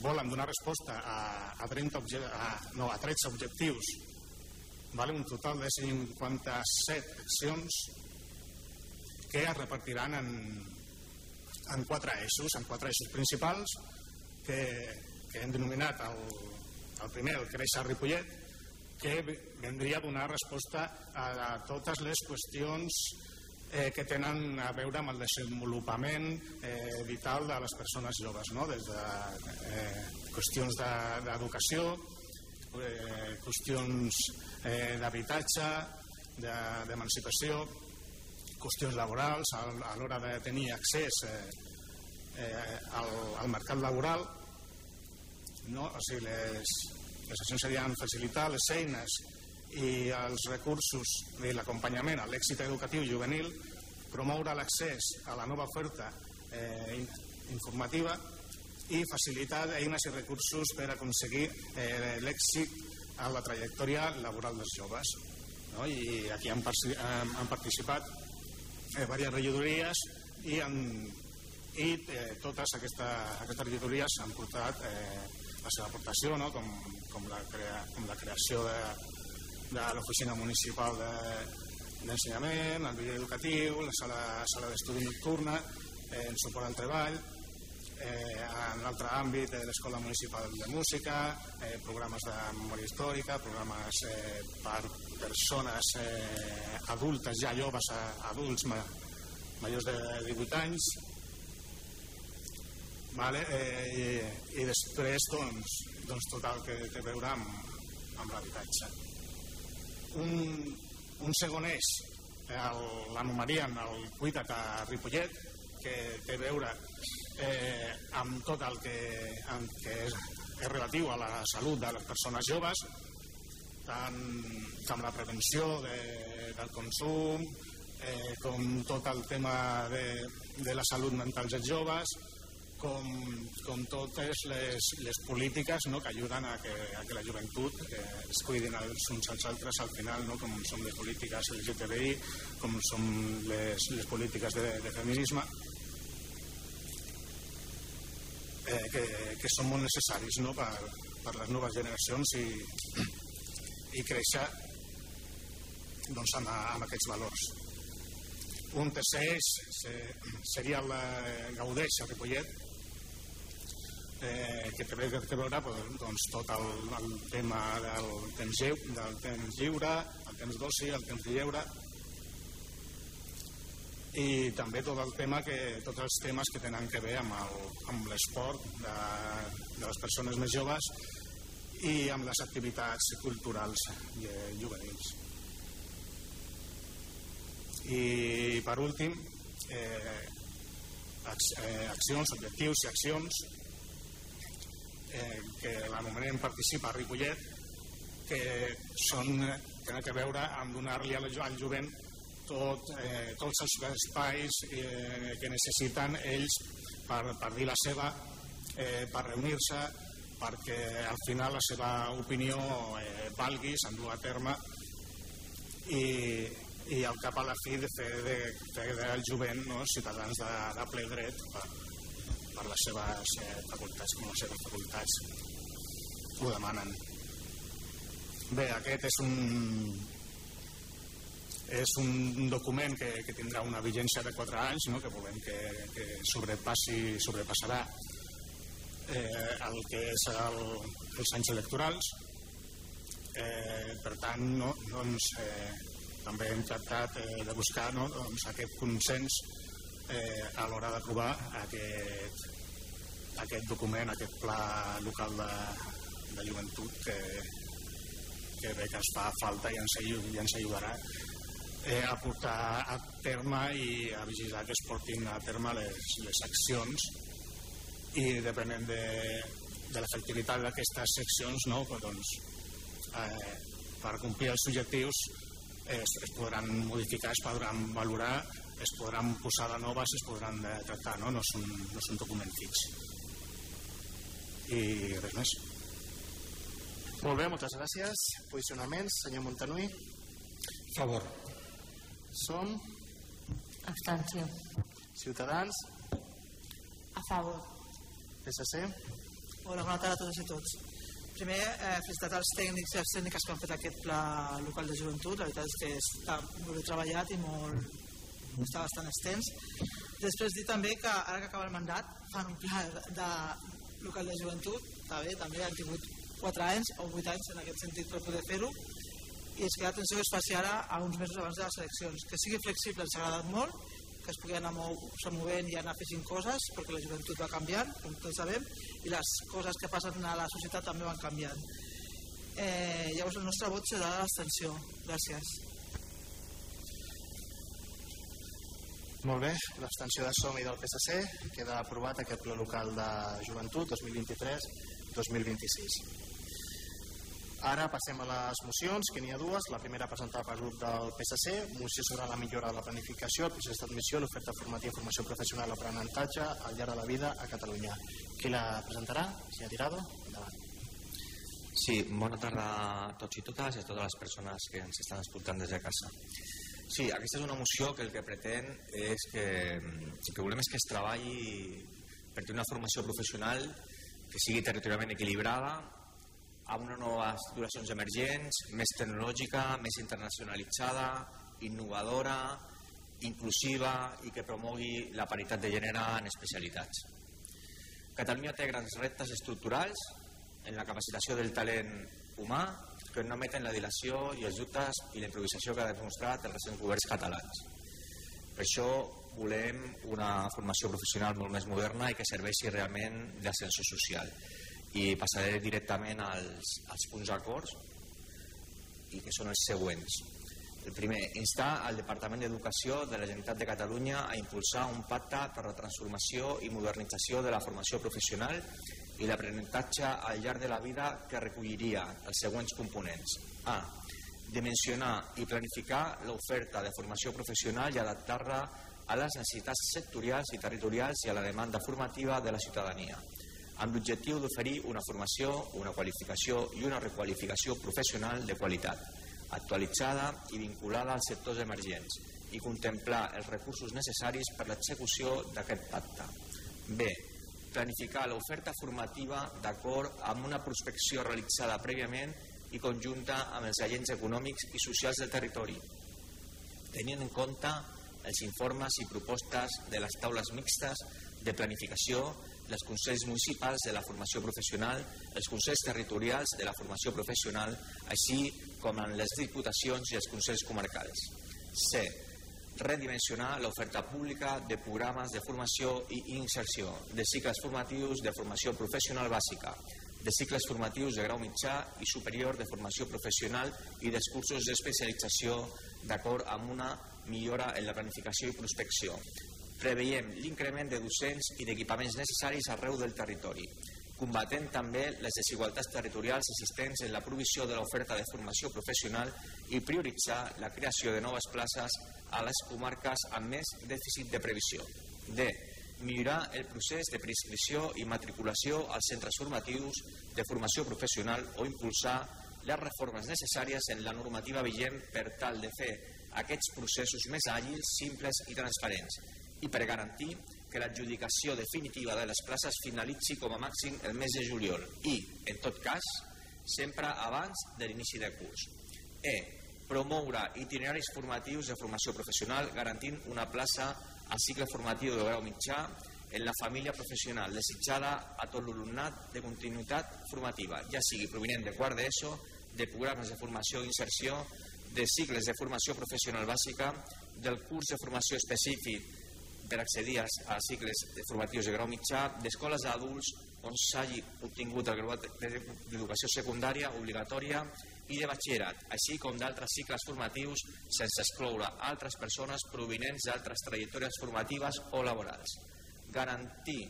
volen donar resposta a, a, 30 a, no, a 13 objectius vale? un total de 57 accions que es repartiran en, en quatre eixos, en quatre eixos principals que, que hem denominat el, el primer, el Créixer Ripollet, que vendria a donar resposta a, a totes les qüestions eh, que tenen a veure amb el desenvolupament eh, vital de les persones joves, no? des de eh, qüestions d'educació, de, eh, qüestions eh, d'habitatge, d'emancipació, de, qüestions laborals, a, a l'hora de tenir accés eh, eh, al, al mercat laboral, no? o sigui, les, les accions serien facilitar les eines i els recursos i l'acompanyament a l'èxit educatiu juvenil, promoure l'accés a la nova oferta eh, informativa i facilitar eines i recursos per aconseguir eh, l'èxit a la trajectòria laboral dels joves. No? I aquí han, han participat eh, diverses regidories i, han, i eh, totes aquesta, aquestes regidories han portat eh, la seva aportació, no? com, com, la crea, com la creació de, de l'oficina municipal d'ensenyament, de, el vídeo educatiu, la sala, sala d'estudi nocturna, eh, en suport al treball, eh, en l'altre àmbit de l'Escola Municipal de Música, eh, programes de memòria històrica, programes eh, per persones eh, adultes, ja joves, adults ma, majors de 18 anys, vale? eh, i, i després doncs, doncs tot el que té a veure amb, amb l'habitatge. Un, un segon eix l'anomenien el Cuida't a Ripollet, que té a veure eh, amb tot el que, amb, que és, és relatiu a la salut de les persones joves, tant com la prevenció de, del consum, eh, com tot el tema de, de la salut mental dels joves, com, com totes les, les polítiques no, que ajuden a que, a que la joventut eh, es cuidin els uns als altres al final, no, com són les polítiques LGTBI, com són les, les polítiques de, de feminisme, eh, que, que són molt necessaris no, per, per les noves generacions i, i créixer doncs, amb, amb aquests valors. Un tercer eix seria el Gaudeix a Ripollet, eh, que té a veure doncs, tot el, el tema del temps, del temps lliure, el temps d'oci, el temps de lleure, i també tot el tema que, tots els temes que tenen que veure amb, amb l'esport de, de les persones més joves i amb les activitats culturals i juvenils. I per últim, eh, eh accions, objectius i accions eh, que l'anomenem Participa Ripollet, que són, tenen a veure amb donar-li al jovent tot, eh, tots els espais eh, que necessiten ells per, per dir la seva, eh, per reunir-se, perquè al final la seva opinió eh, valgui, s'endú a terme. I, i al cap a la fi de fer, de, fer del jovent no, ciutadans de, de ple dret per, per les seves eh, facultats, com les seves facultats ho demanen. Bé, aquest és un, és un document que, que tindrà una vigència de 4 anys, no? que volem que, que sobrepassi, sobrepassarà eh, el que és el, els anys electorals. Eh, per tant, no, doncs, eh, també hem tractat eh, de buscar no, doncs, aquest consens eh, a l'hora d'aprovar aquest, aquest document, aquest pla local de, de joventut que, que bé que ens fa falta i ens, i ens ajudarà eh, a portar a terme i a vigilar que es portin a terme les, les accions i depenent de, de l'efectivitat d'aquestes seccions no, doncs, eh, per complir els objectius es, es podran modificar, es podran valorar, es podran posar de noves, es podran de tractar, no, no, és, un, no és un document fix. I res més. Molt bé, moltes gràcies. Posicionaments, senyor Montanui. Favor. Som Abstenció. Ciutadans, A favor. PSC. Hola, bona tarda a totes i tots. Primer, eh, felicitar els tècnics i les tècniques que han fet aquest pla local de joventut. La veritat és que està molt bé treballat i molt, està bastant extens. Després dir també que ara que acaba el mandat fan un pla de local de joventut, està bé, també han tingut 4 anys o 8 anys en aquest sentit per poder fer-ho i és que l'atenció es faci ara a uns mesos abans de les eleccions. Que sigui flexible ens ha agradat molt, que es pugui anar mou, movent i anar afegint coses, perquè la joventut va canviant, com tots sabem, i les coses que passen a la societat també van canviant. Eh, llavors el nostre vot serà l'abstenció. Gràcies. Molt bé, l'abstenció de SOM i del PSC queda aprovat aquest pla local de joventut 2023-2026. Ara passem a les mocions, que n'hi ha dues. La primera presentada pel grup del PSC, moció sobre la millora de la planificació, el procés d'admissió, l'oferta formativa i formació professional, l'aprenentatge al llarg de la vida a Catalunya. Qui la presentarà? Ha tirado? Endavant. Sí, bona tarda a tots i totes i a totes les persones que ens estan escoltant des de casa. Sí, aquesta és una moció que el que pretén és que el que volem és que es treballi per tenir una formació professional que sigui territorialment equilibrada, amb unes noves titulacions emergents, més tecnològica, més internacionalitzada, innovadora, inclusiva i que promogui la paritat de gènere en especialitats. Catalunya té grans reptes estructurals en la capacitació del talent humà que no meten la dilació i els dubtes i la improvisació que ha demostrat els recents governs catalans. Per això volem una formació professional molt més moderna i que serveixi realment d'ascenso social. I passaré directament als, als punts d'acords i que són els següents. El primer, instar al Departament d'Educació de la Generalitat de Catalunya a impulsar un pacte per la transformació i modernització de la formació professional i l'aprenentatge al llarg de la vida que recolliria els següents components. A. Dimensionar i planificar l'oferta de formació professional i adaptar-la a les necessitats sectorials i territorials i a la demanda formativa de la ciutadania, amb l'objectiu d'oferir una formació, una qualificació i una requalificació professional de qualitat, actualitzada i vinculada als sectors emergents i contemplar els recursos necessaris per l'execució d'aquest pacte. B planificar l'oferta formativa d'acord amb una prospecció realitzada prèviament i conjunta amb els agents econòmics i socials del territori, tenint en compte els informes i propostes de les taules mixtes de planificació, els consells municipals de la formació professional, els consells territorials de la formació professional, així com en les diputacions i els consells comarcals. C redimensionar l'oferta pública de programes de formació i inserció, de cicles formatius de formació professional bàsica, de cicles formatius de grau mitjà i superior de formació professional i dels cursos d'especialització d'acord amb una millora en la planificació i prospecció. Preveiem l'increment de docents i d'equipaments necessaris arreu del territori, combatent també les desigualtats territorials existents en la provisió de l'oferta de formació professional i prioritzar la creació de noves places a les comarques amb més dèficit de previsió. D. Millorar el procés de preinscripció i matriculació als centres formatius de formació professional o impulsar les reformes necessàries en la normativa vigent per tal de fer aquests processos més àgils, simples i transparents i per garantir que l'adjudicació definitiva de les places finalitzi com a màxim el mes de juliol i, en tot cas, sempre abans de l'inici del curs. E. Promoure itineraris formatius de formació professional garantint una plaça al cicle formatiu de grau mitjà en la família professional desitjada a tot l'alumnat de continuïtat formativa, ja sigui provinent de quart d'ESO, de programes de formació i inserció, de cicles de formació professional bàsica, del curs de formació específic per accedir a cicles formatius de grau mitjà, d'escoles d'adults on s'hagi obtingut el graduat d'educació secundària obligatòria i de batxillerat, així com d'altres cicles formatius sense excloure altres persones provinents d'altres trajectòries formatives o laborals. Garantir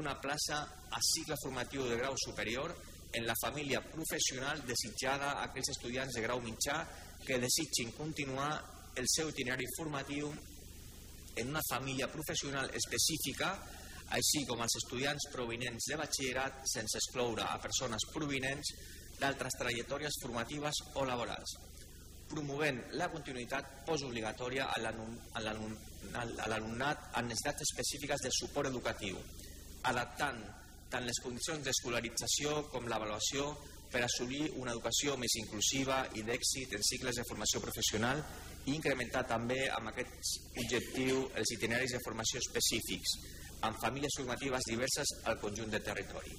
una plaça a cicle formatiu de grau superior en la família professional desitjada a aquells estudiants de grau mitjà que desitgin continuar el seu itinerari formatiu en una família professional específica, així com els estudiants provinents de batxillerat sense excloure a persones provinents d'altres trajectòries formatives o laborals, promovent la continuïtat postobligatòria a l'alumnat amb necessitats específiques de suport educatiu, adaptant tant les condicions d'escolarització com l'avaluació per assolir una educació més inclusiva i d'èxit en cicles de formació professional i incrementar també amb aquest objectiu els itineraris de formació específics amb famílies formatives diverses al conjunt del territori.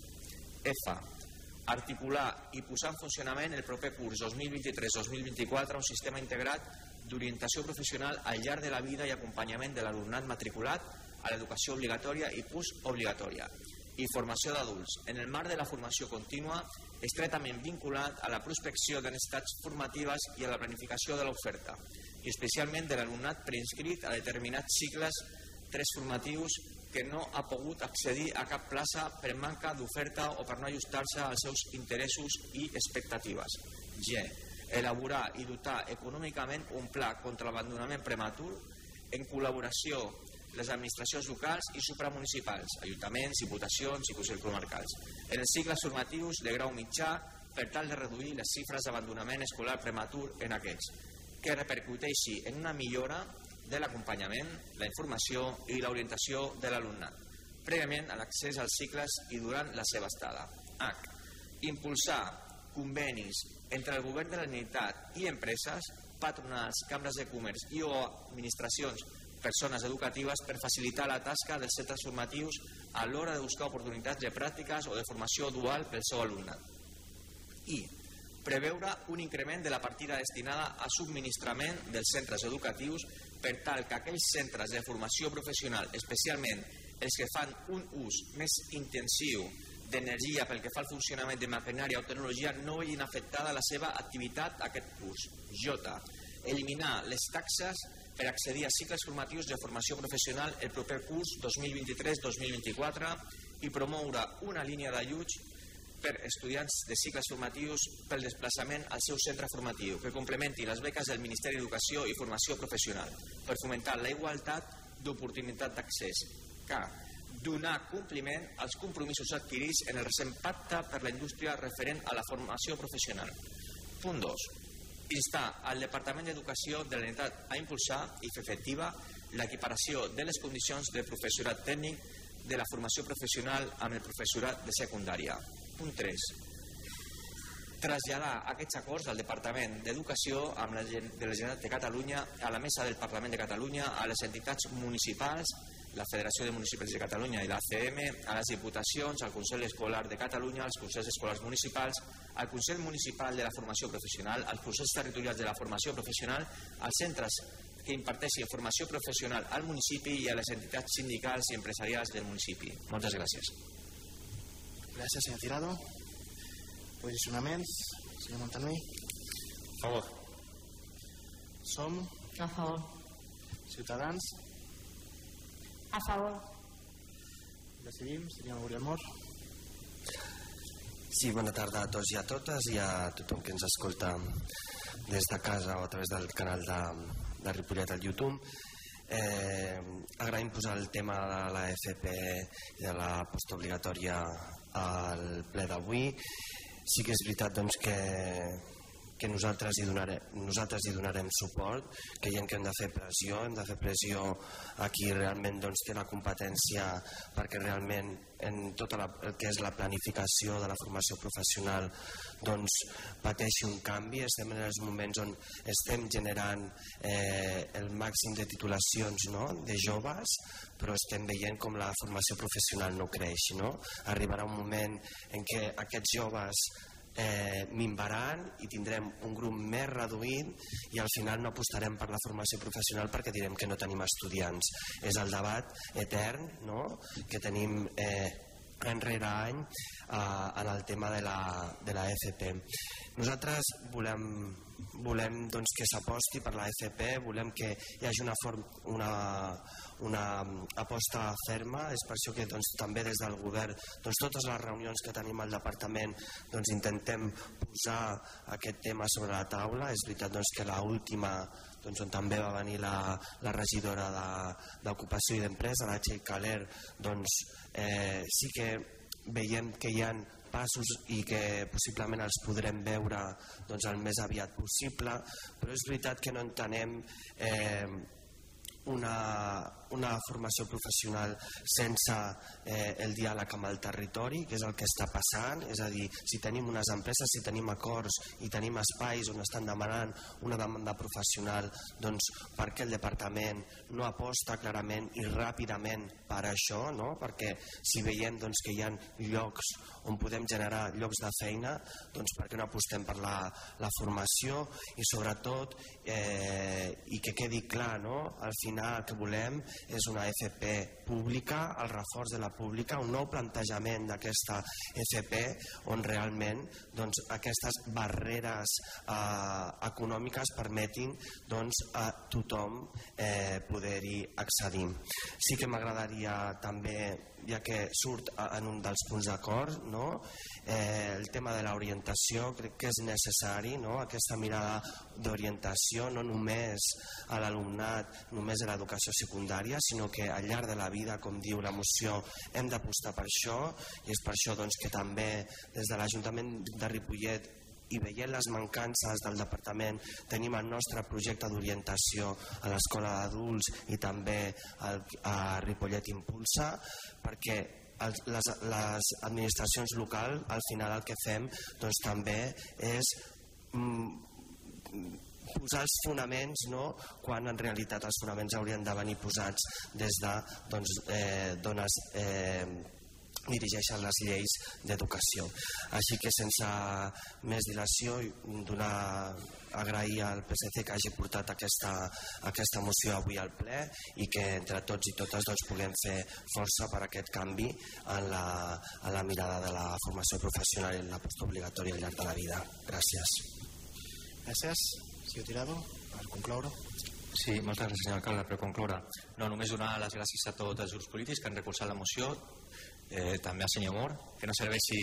F. Articular i posar en funcionament el proper curs 2023-2024 un sistema integrat d'orientació professional al llarg de la vida i acompanyament de l'alumnat matriculat a l'educació obligatòria i postobligatòria i formació d'adults en el marc de la formació contínua estretament vinculat a la prospecció de necessitats formatives i a la planificació de l'oferta i especialment de l'alumnat preinscrit a determinats cicles tres formatius que no ha pogut accedir a cap plaça per manca d'oferta o per no ajustar-se als seus interessos i expectatives. G. Elaborar i dotar econòmicament un pla contra l'abandonament prematur en col·laboració les administracions locals i supramunicipals, ajuntaments, diputacions i consells comarcals, en els cicles formatius de grau mitjà per tal de reduir les xifres d'abandonament escolar prematur en aquests que repercuteixi en una millora de l'acompanyament, la informació i l'orientació de l'alumnat, prèviament a l'accés als cicles i durant la seva estada. H. Impulsar convenis entre el govern de la Generalitat i empreses, patronals, cambres de comerç i o administracions persones educatives per facilitar la tasca dels centres formatius a l'hora de buscar oportunitats de pràctiques o de formació dual pel seu alumnat. I preveure un increment de la partida destinada a subministrament dels centres educatius per tal que aquells centres de formació professional, especialment els que fan un ús més intensiu d'energia pel que fa al funcionament de maquinària o tecnologia no vegin afectada la seva activitat aquest curs. J. Eliminar les taxes per accedir a cicles formatius de formació professional el proper curs 2023-2024 i promoure una línia d'ajuts per estudiants de cicles formatius pel desplaçament al seu centre formatiu, que complementi les beques del Ministeri d'Educació i Formació Professional, per fomentar la igualtat d'oportunitat d'accés. K. Donar compliment als compromisos adquirits en el recent pacte per la indústria referent a la formació professional. Punt 2. Instar al Departament d'Educació de la Generalitat a impulsar i fer efectiva l'equiparació de les condicions de professorat tècnic de la formació professional amb el professorat de secundària. Punt 3. Traslladar aquests acords del Departament d'Educació amb la, de la Generalitat de Catalunya a la Mesa del Parlament de Catalunya, a les entitats municipals, la Federació de Municipis de Catalunya i l'ACM, a les diputacions, al Consell Escolar de Catalunya, als Consells Escolars Municipals, al Consell Municipal de la Formació Professional, als Consells Territorials de la Formació Professional, als centres que imparteixin formació professional al municipi i a les entitats sindicals i empresarials del municipi. Moltes gràcies. Gràcies, senyor Tirado. Posicionaments, senyor Montanui. A favor. Som. A favor. Ciutadans. A favor. Decidim, senyor Oriol Mor. Sí, bona tarda a tots i a totes i a tothom que ens escolta des de casa o a través del canal de, de Ripollet al YouTube. Eh, agraïm posar el tema de la FP i de la postobligatòria al ple d'avui. Sí que és veritat doncs, que, que nosaltres hi, donarem, nosaltres hi donarem suport, creiem que hem de fer pressió, hem de fer pressió a qui realment doncs, té la competència perquè realment en tot la, el que és la planificació de la formació professional doncs pateixi un canvi, estem en els moments on estem generant eh, el màxim de titulacions no? de joves, però estem veient com la formació professional no creix. No? Arribarà un moment en què aquests joves eh, minvaran i tindrem un grup més reduït i al final no apostarem per la formació professional perquè direm que no tenim estudiants. És el debat etern no? que tenim eh, any rere any eh, en el tema de la, de la FP. Nosaltres volem, volem doncs, que s'aposti per la FP, volem que hi hagi una, form, una, una aposta ferma, és per això que doncs, també des del govern doncs, totes les reunions que tenim al departament doncs, intentem posar aquest tema sobre la taula, és veritat doncs, que l'última doncs, on també va venir la, la regidora d'Ocupació i d'Empresa, la Txell Caler, doncs eh, sí que veiem que hi ha passos i que possiblement els podrem veure doncs, el més aviat possible, però és veritat que no entenem eh, una, una formació professional sense eh, el diàleg amb el territori, que és el que està passant, és a dir, si tenim unes empreses, si tenim acords i tenim espais on estan demanant una demanda professional, doncs per què el departament no aposta clarament i ràpidament per això, no? perquè si veiem doncs, que hi ha llocs on podem generar llocs de feina, doncs per què no apostem per la, la formació i sobretot eh, i que quedi clar, no? al final el que volem és una FP pública, el reforç de la pública, un nou plantejament d'aquesta FP on realment doncs, aquestes barreres eh, econòmiques permetin doncs, a tothom eh, poder-hi accedir. Sí que m'agradaria també ja que surt en un dels punts d'acord, no? eh, el tema de l'orientació crec que és necessari, no? aquesta mirada d'orientació no només a l'alumnat, només a l'educació secundària, sinó que al llarg de la vida, com diu la moció, hem d'apostar per això i és per això doncs, que també des de l'Ajuntament de Ripollet i veient les mancances del departament tenim el nostre projecte d'orientació a l'escola d'adults i també al, a Ripollet Impulsa perquè les, les administracions locals al final el que fem doncs, també és mm, posar els fonaments no? quan en realitat els fonaments haurien de venir posats des de doncs, eh, dones eh, dirigeixen les lleis d'educació. Així que sense més dilació, donar, agrair al PSC que hagi portat aquesta, aquesta moció avui al ple i que entre tots i totes doncs, puguem fer força per aquest canvi en la, en la mirada de la formació professional i la postobligatòria al llarg de la vida. Gràcies. Gràcies. Senyor Tirado, per concloure. Sí, moltes gràcies, senyor alcalde. Per concloure, no només donar les gràcies a tots els grups polítics que han recolzat la moció, eh, també al senyor Mor, que no serveixi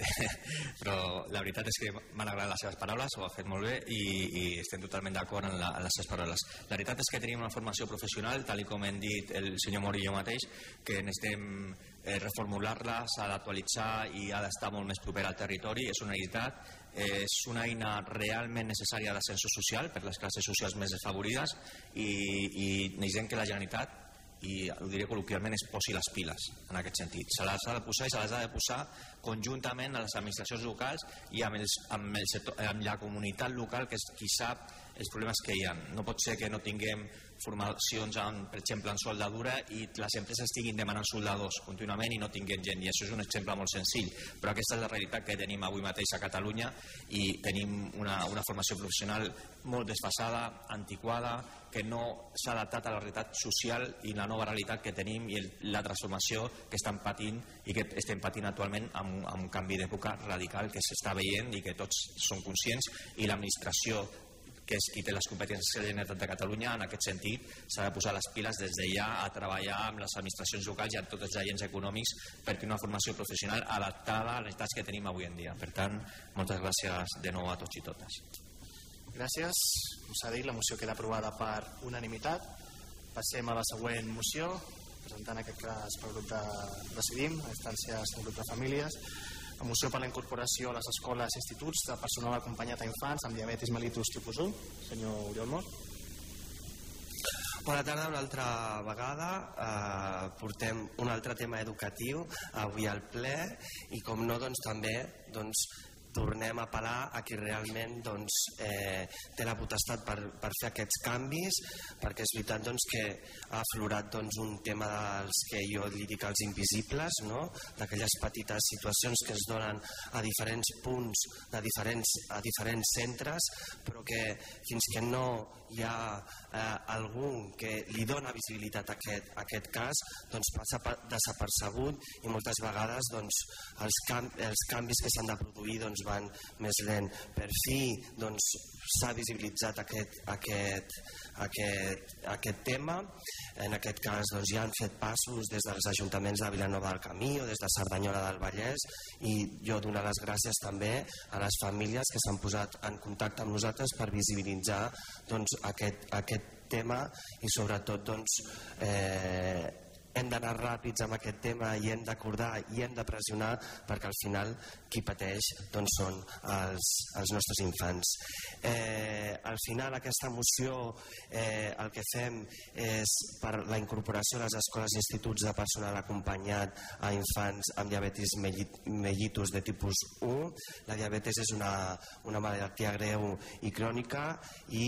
però la veritat és que m'han agradat les seves paraules, ho ha fet molt bé i, i estem totalment d'acord en, en les seves paraules. La veritat és que tenim una formació professional, tal com hem dit el senyor Mor i jo mateix, que necessitem eh, reformular-la, s'ha d'actualitzar i ha d'estar molt més propera al territori, és una necessitat, és una eina realment necessària d'ascenso social per les classes socials més desfavorides i, i necessitem que la Generalitat i ho diré col·loquialment, es posi les piles en aquest sentit. Se les ha de posar i se les ha de posar conjuntament a les administracions locals i amb, els, amb, el sector, amb la comunitat local que és qui sap els problemes que hi ha. No pot ser que no tinguem formacions, en, per exemple, en soldadura i les empreses estiguin demanant soldadors contínuament i no tinguin gent. I això és un exemple molt senzill, però aquesta és la realitat que tenim avui mateix a Catalunya i tenim una, una formació professional molt desfasada, antiquada, que no s'ha adaptat a la realitat social i la nova realitat que tenim i el, la transformació que estan patint i que estem patint actualment amb, amb un canvi d'època radical que s'està veient i que tots són conscients i l'administració que és qui té les competències de la Generalitat de Catalunya, en aquest sentit s'ha de posar les piles des de ja a treballar amb les administracions locals i amb tots els agents econòmics per tenir una formació professional adaptada a les necessitats que tenim avui en dia. Per tant, moltes gràcies de nou a tots i totes. Gràcies. Com s'ha dit, la moció queda aprovada per unanimitat. Passem a la següent moció, presentant aquest cas pel grup de Decidim, a instàncies del grup de famílies, Moció per la incorporació a les escoles i instituts de personal acompanyat a infants amb diabetis mellitus tipus 1. Senyor Oriol Mort. Bona tarda una altra vegada. Eh, portem un altre tema educatiu avui al ple i com no doncs també doncs, tornem a apel·lar a qui realment doncs, eh, té la potestat per, per fer aquests canvis perquè és veritat doncs, que ha aflorat doncs, un tema dels que jo li dic els invisibles no? d'aquelles petites situacions que es donen a diferents punts de diferents, a diferents centres però que fins que no hi ha eh, algú que li dona visibilitat a aquest, a aquest cas doncs passa desapercebut i moltes vegades doncs, els, cam els canvis que s'han de produir doncs, van més lent. Per fi doncs, s'ha visibilitzat aquest, aquest, aquest, aquest tema. En aquest cas doncs, ja han fet passos des dels ajuntaments de Vilanova del Camí o des de Cerdanyola del Vallès i jo donar les gràcies també a les famílies que s'han posat en contacte amb nosaltres per visibilitzar doncs, aquest, aquest tema i sobretot doncs, eh, hem d'anar ràpids amb aquest tema i hem d'acordar i hem de pressionar perquè al final qui pateix doncs són els, els nostres infants. Eh, al final aquesta moció eh, el que fem és per la incorporació a les escoles i instituts de personal acompanyat a infants amb diabetis mellitus de tipus 1. La diabetes és una, una malaltia greu i crònica i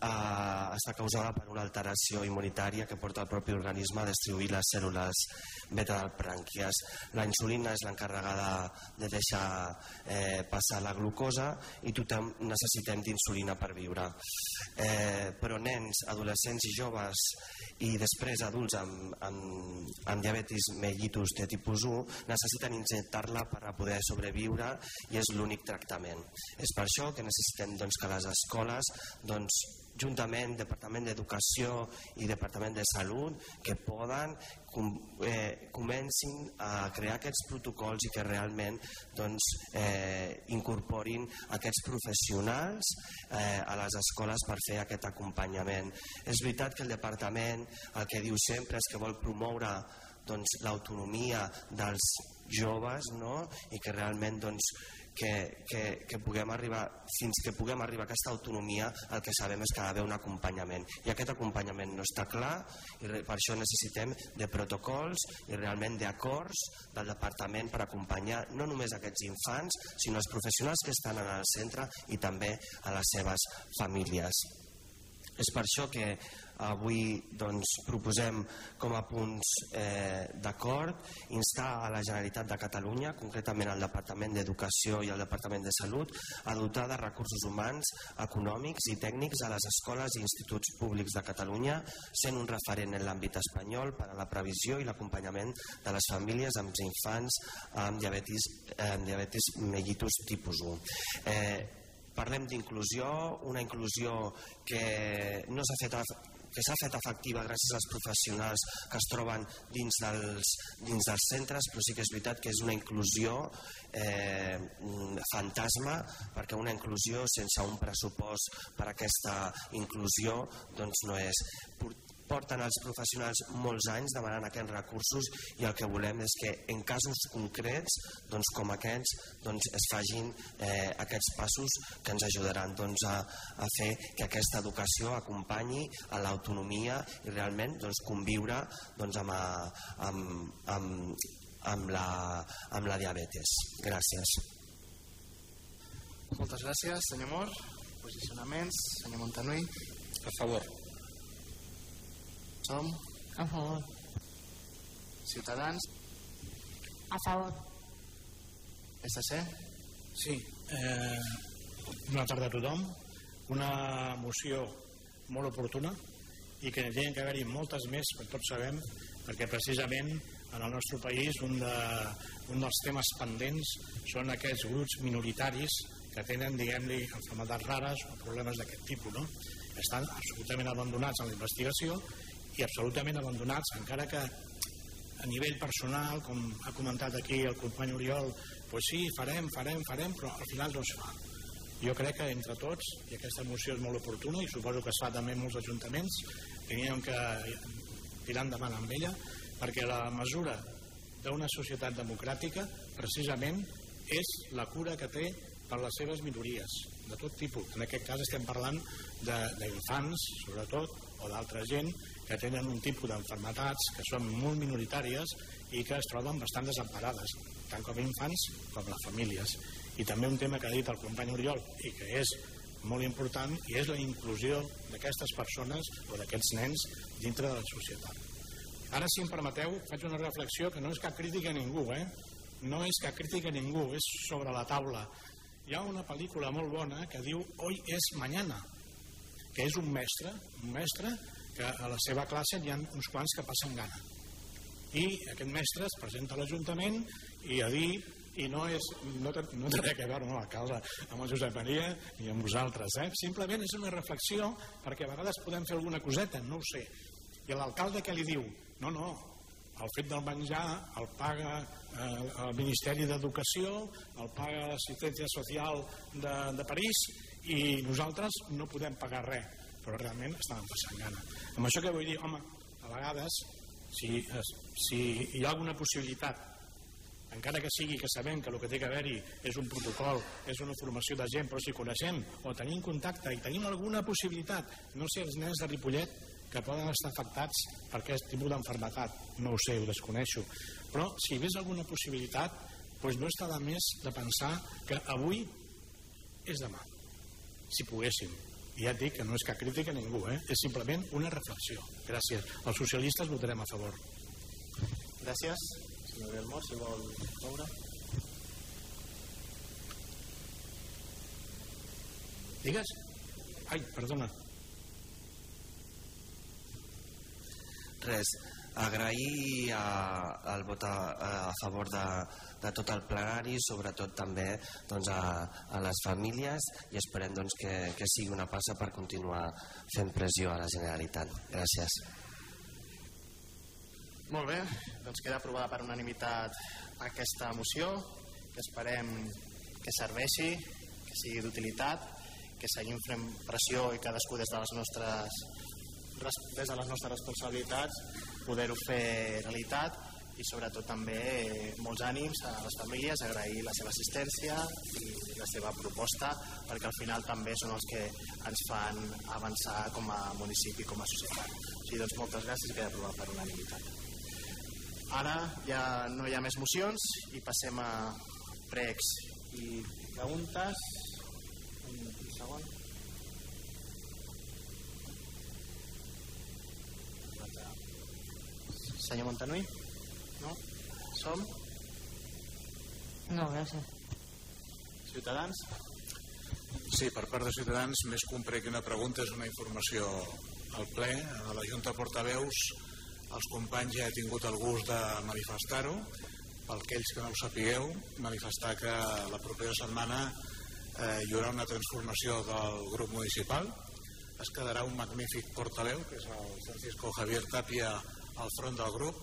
eh, està causada per una alteració immunitària que porta el propi organisme a destruir les cèl·lules beta del prànquies. La insulina és l'encarregada de deixar eh, passar la glucosa i tothom necessitem d'insulina per viure. Eh, però nens, adolescents i joves i després adults amb, amb, amb diabetis mellitus de tipus 1 necessiten injectar-la per poder sobreviure i és l'únic tractament. És per això que necessitem doncs, que les escoles doncs, juntament Departament d'Educació i Departament de Salut que poden com, eh, comencin a crear aquests protocols i que realment doncs, eh, incorporin aquests professionals eh, a les escoles per fer aquest acompanyament. És veritat que el departament el que diu sempre és que vol promoure doncs, l'autonomia dels joves no? i que realment doncs, que, que, que puguem arribar, fins que puguem arribar a aquesta autonomia, el que sabem és que ha d'haver un acompanyament. I aquest acompanyament no està clar i per això necessitem de protocols i realment d'acords del departament per acompanyar no només aquests infants, sinó els professionals que estan en el centre i també a les seves famílies. És per això que Avui doncs, proposem com a punts eh, d'acord instar a la Generalitat de Catalunya, concretament al Departament d'Educació i al Departament de Salut, a dotar de recursos humans, econòmics i tècnics a les escoles i instituts públics de Catalunya, sent un referent en l'àmbit espanyol per a la previsió i l'acompanyament de les famílies amb infants amb diabetis, eh, amb diabetis mellitus tipus 1. Eh, parlem d'inclusió, una inclusió que no s'ha fet que s'ha fet efectiva gràcies als professionals que es troben dins dels, dins dels centres, però sí que és veritat que és una inclusió eh, fantasma, perquè una inclusió sense un pressupost per a aquesta inclusió doncs no és porten els professionals molts anys demanant aquests recursos i el que volem és que en casos concrets doncs, com aquests doncs, es fagin eh, aquests passos que ens ajudaran doncs, a, a fer que aquesta educació acompanyi a l'autonomia i realment doncs, conviure doncs, amb, a, amb, amb, amb, la, amb la diabetes. Gràcies. Moltes gràcies, senyor Mor. Posicionaments, senyor Montanui. A favor. Som? A favor. Ciutadans? A favor. SC? Sí. Eh, bona tarda a tothom. Una moció molt oportuna i que tenen que haver-hi moltes més, per tots sabem, perquè precisament en el nostre país un, de, un dels temes pendents són aquests grups minoritaris que tenen, diguem-li, enfermedats rares o problemes d'aquest tipus, no? Estan absolutament abandonats en la investigació i absolutament abandonats, encara que a nivell personal, com ha comentat aquí el company Oriol, pues sí, farem, farem, farem, però al final no es fa. Jo crec que entre tots, i aquesta moció és molt oportuna, i suposo que es fa també en molts ajuntaments, teníem que tirar endavant amb ella, perquè la mesura d'una societat democràtica precisament és la cura que té per les seves minories, de tot tipus. En aquest cas estem parlant d'infants, sobretot, o d'altra gent que tenen un tipus d'enfermetats que són molt minoritàries i que es troben bastant desemparades, tant com infants com les famílies. I també un tema que ha dit el company Oriol i que és molt important i és la inclusió d'aquestes persones o d'aquests nens dintre de la societat. Ara, si em permeteu, faig una reflexió que no és cap crítica a ningú, eh? No és cap crítica a ningú, és sobre la taula. Hi ha una pel·lícula molt bona que diu Hoy es mañana, que és un mestre, un mestre que a la seva classe hi ha uns quants que passen gana. I aquest mestre es presenta a l'Ajuntament i a dir i no, és, no, té, no té res a veure amb l'alcalde, amb el Josep Maria i amb vosaltres. Eh? Simplement és una reflexió perquè a vegades podem fer alguna coseta, no ho sé. I l'alcalde què li diu? No, no, el fet del menjar el paga eh, el Ministeri d'Educació, el paga l'Assistència Social de, de París i nosaltres no podem pagar res, però realment estàvem passant gana. Amb això que vull dir, home, a vegades, si, si hi ha alguna possibilitat encara que sigui que sabem que el que té que haver-hi és un protocol, és una formació de gent, però si coneixem o tenim contacte i tenim alguna possibilitat, no sé, els nens de Ripollet que poden estar afectats per aquest tipus d'enfermetat, no ho sé, ho desconeixo, però si hi alguna possibilitat, doncs no està de més de pensar que avui és demà, si poguéssim. I ja et dic que no és cap crítica a ningú, eh? és simplement una reflexió. Gràcies. Els socialistes votarem a favor. Gràcies senyor Belmor, si vol moure. Digues. Ai, perdona. Res, agrair a, el vot a, a favor de, de tot el plenari, sobretot també doncs, a, a les famílies i esperem doncs, que, que sigui una passa per continuar fent pressió a la Generalitat. Gràcies. Molt bé, doncs queda aprovada per unanimitat aquesta moció, que esperem que serveixi, que sigui d'utilitat, que seguim fent pressió i cadascú des de les nostres des de les nostres responsabilitats poder-ho fer realitat i sobretot també molts ànims a les famílies, agrair la seva assistència i la seva proposta perquè al final també són els que ens fan avançar com a municipi, com a societat. O sigui, doncs moltes gràcies i queda aprovat per unanimitat. Ara ja no hi ha més mocions i passem a pregs i preguntes. Un, un segon. Senyor Montanui? No? Som? No, gràcies. Ciutadans? Sí, per part de Ciutadans, més que una pregunta, és una informació al ple, a la Junta de Portaveus, els companys ja he tingut el gust de manifestar-ho, per aquells que no ho sapigueu, manifestar que la propera setmana eh, hi haurà una transformació del grup municipal, es quedarà un magnífic portaveu, que és el Francisco Javier Tapia, al front del grup,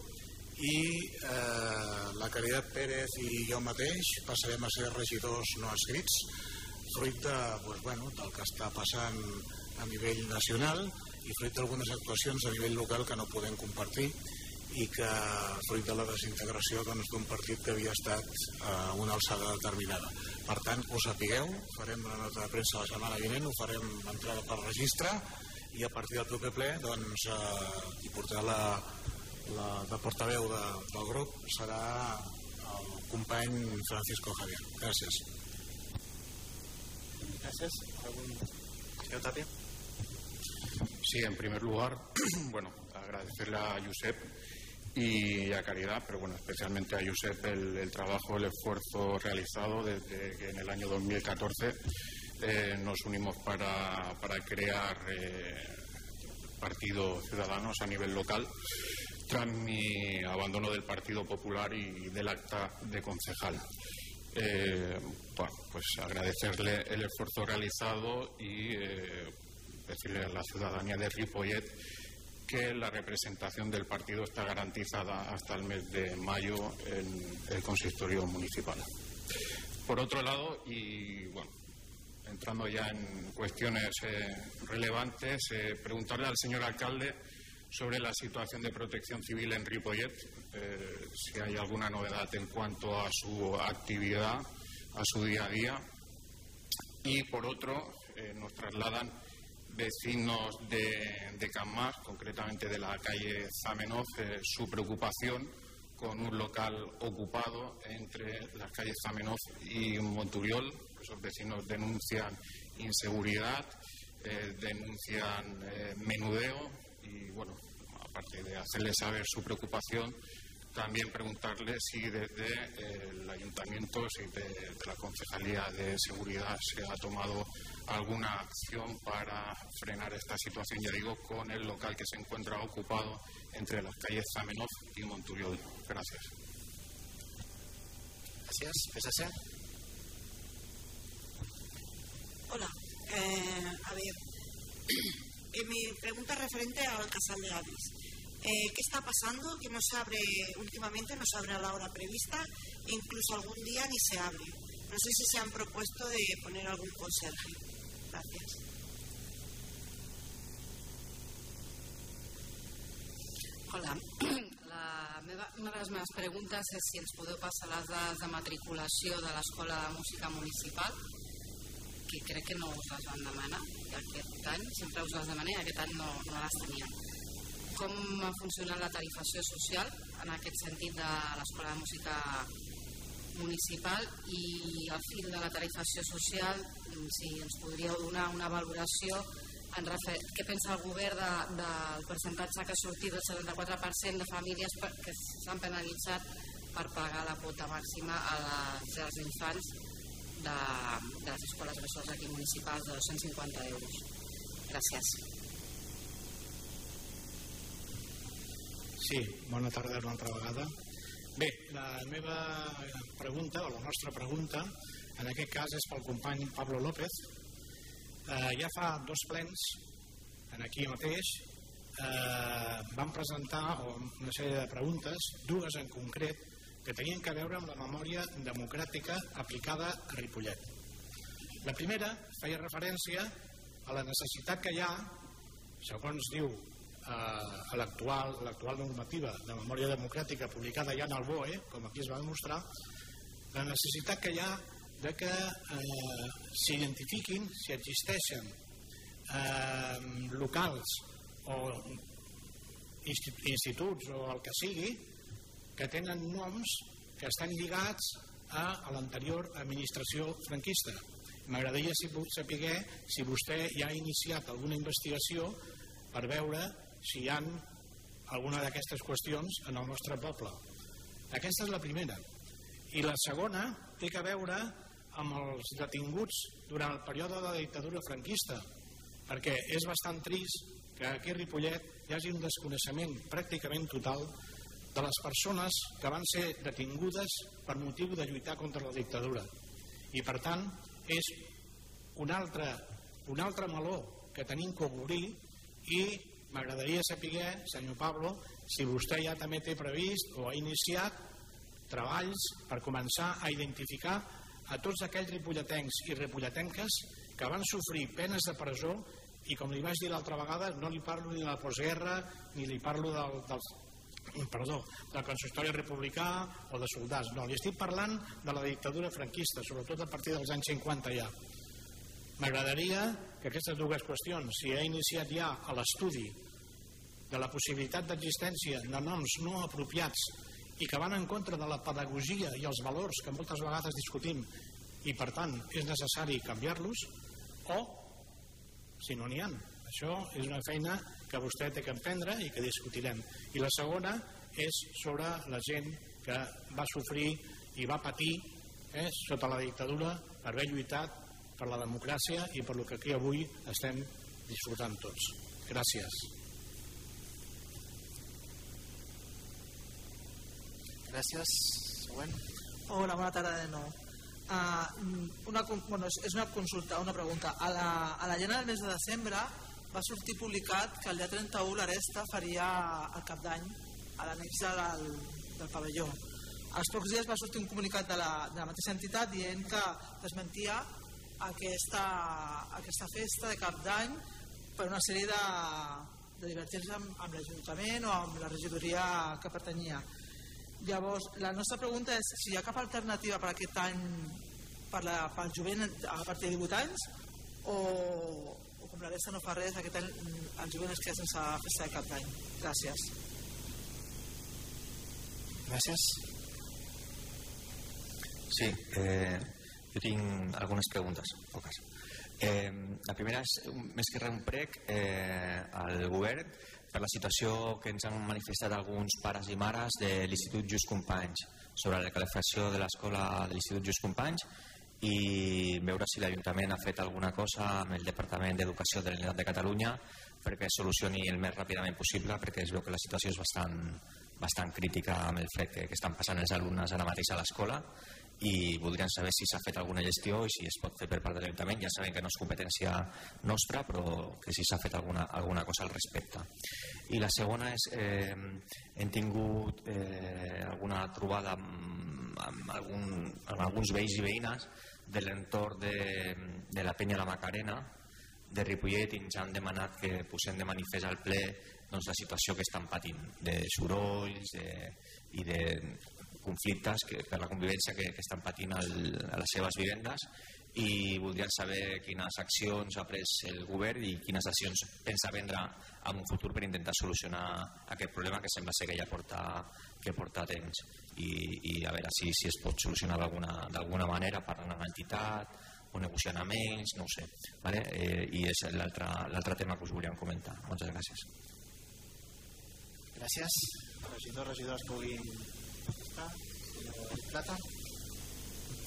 i eh, la Caritat Pérez i jo mateix passarem a ser regidors no escrits, fruit de, pues, bueno, del que està passant a nivell nacional i fruit d'algunes actuacions a nivell local que no podem compartir i que fruit de la desintegració doncs, d'un doncs, partit que havia estat a una alçada determinada. Per tant, ho sapigueu, farem una nota de premsa la setmana vinent, ho farem entrada per registre i a partir del proper ple doncs, eh, hi portarà la, la de portaveu de, del grup serà el company Francisco Javier. Gràcies. Gràcies. Algun... Senyor Tapia? Sí, en primer lugar, bueno, agradecerle a Josep y a Caridad, pero bueno, especialmente a Josep el, trabajo, el esfuerzo realizado desde que en el año 2014 eh, nos unimos para, crear eh, partidos ciudadanos a nivel local tras mi abandono del Partido Popular y del acta de concejal. Eh, pues agradecerle el esfuerzo realizado y decirle a la ciudadanía de Ripollet que la representación del partido está garantizada hasta el mes de mayo en el consistorio municipal. Por otro lado, y bueno, entrando ya en cuestiones eh, relevantes, eh, preguntarle al señor alcalde sobre la situación de protección civil en Ripollet, eh, si hay alguna novedad en cuanto a su actividad a su día a día. Y por otro, nos trasladan vecinos de, de concretamente de la calle Zamenhof, eh, su preocupación con un local ocupado entre las calles Zamenhof y Monturiol. Esos vecinos denuncian inseguridad, eh, denuncian eh, menudeo y, bueno, aparte de hacerles saber su preocupación, también preguntarle si desde el ayuntamiento, si de, la Concejalía de Seguridad se ha tomado alguna acción para frenar esta situación, ya digo, con el local que se encuentra ocupado entre las calles Zamenhof y Monturiol. Gracias. Gracias. PSC. Hola. Eh, a ver, eh, mi pregunta referente al Casal de Avis. Eh, ¿Qué está pasando? Que no se abre últimamente, no se abre a la hora prevista, e incluso algún día ni se abre. No sé si se han propuesto de poner algún conserje. Gracias. Hola. La meva, una de les meves preguntes és si ens podeu passar les dades de matriculació de l'Escola de Música Municipal, que crec que no us les van demanar aquest any, sempre us les demané, aquest any no, no les teníem. Com ha funcionat la tarifació social en aquest sentit de l'Escola de Música Municipal i al fil de la tarifació social, si ens podríeu donar una valoració en refer, què pensa el govern de, del percentatge que ha sortit del 74% de famílies que s'han penalitzat per pagar la quota màxima a les llars d'infants de, de les escoles bressols aquí municipals de 250 euros. Gràcies. Sí, bona tarda una altra vegada. Bé, la meva pregunta, o la nostra pregunta, en aquest cas és pel company Pablo López, eh, ja fa dos plens en aquí mateix eh, vam presentar una sèrie de preguntes, dues en concret que tenien que veure amb la memòria democràtica aplicada a Ripollet. La primera feia referència a la necessitat que hi ha, segons diu eh, l'actual normativa de memòria democràtica publicada ja en el BOE, com aquí es va demostrar, la necessitat que hi ha de que eh, s'identifiquin si existeixen eh, locals o instituts o el que sigui que tenen noms que estan lligats a, a l'anterior administració franquista. M'agradaria si puc saber si vostè ja ha iniciat alguna investigació per veure si hi ha alguna d'aquestes qüestions en el nostre poble. Aquesta és la primera. I la segona té que veure amb els detinguts durant el període de la dictadura franquista, perquè és bastant trist que aquí a Ripollet hi hagi un desconeixement pràcticament total de les persones que van ser detingudes per motiu de lluitar contra la dictadura. I per tant és un altre, un altre meló que tenim que obrir i m'agradaria saber, senyor Pablo, si vostè ja també té previst o ha iniciat treballs per començar a identificar a tots aquells ripolletens i ripolletenques que van sofrir penes de presó i com li vaig dir l'altra vegada no li parlo ni de la postguerra ni li parlo del, del, perdó, del consistori republicà o de soldats, no, li estic parlant de la dictadura franquista, sobretot a partir dels anys 50 ja. M'agradaria que aquestes dues qüestions si ha iniciat ja a l'estudi de la possibilitat d'existència de noms no apropiats i que van en contra de la pedagogia i els valors que moltes vegades discutim i per tant és necessari canviar-los o si no n'hi ha això és una feina que vostè té que emprendre i que discutirem i la segona és sobre la gent que va sofrir i va patir eh, sota la dictadura per haver lluitat per la democràcia i per lo que aquí avui estem disfrutant tots gràcies Gràcies. Següent. Hola, bona tarda de nou. Uh, una, bueno, és una consulta, una pregunta. A la, a la llena del mes de desembre va sortir publicat que el dia 31 l'Aresta faria el cap d'any a l'anexa del, del pavelló. Als pocs dies va sortir un comunicat de la, de la mateixa entitat dient que desmentia aquesta, aquesta festa de cap d'any per una sèrie de, de divertir-se amb, amb l'Ajuntament o amb la regidoria que pertanyia. Llavors, la nostra pregunta és si hi ha cap alternativa per aquest any per la, pel jovent a partir de 18 anys o, resta no fa res aquest any el jovent es queda sense festa de cap d'any gràcies Gràcies. Sí, eh, jo tinc algunes preguntes, poques. Eh, la primera és, més que res, un prec eh, al govern per la situació que ens han manifestat alguns pares i mares de l'Institut Just Companys sobre la calefacció de l'escola de l'Institut Just Companys i veure si l'Ajuntament ha fet alguna cosa amb el Departament d'Educació de Generalitat de Catalunya perquè solucioni el més ràpidament possible perquè es veu que la situació és bastant, bastant crítica amb el fred que, que estan passant els alumnes ara mateix a l'escola i voldrien saber si s'ha fet alguna gestió i si es pot fer per part de l'Ajuntament. Ja sabem que no és competència nostra, però que si s'ha fet alguna, alguna cosa al respecte. I la segona és, eh, hem tingut eh, alguna trobada amb, amb, algun, amb alguns veïns i veïnes de l'entorn de, de la penya la Macarena, de Ripollet, i ens han demanat que posem de manifest al ple doncs, la situació que estan patint, de sorolls de, i de conflictes que, per la convivència que, que estan patint al, a les seves vivendes i voldrien saber quines accions ha pres el govern i quines accions pensa prendre en un futur per intentar solucionar aquest problema que sembla ser que ja porta, que porta temps i, i a veure si, si es pot solucionar d'alguna manera parlant amb l'entitat o negociant amb ells, no ho sé. Vale? Eh, I és l'altre tema que us volíem comentar. Moltes gràcies. Gràcies. Regidors, regidors, puguin estar. Plata.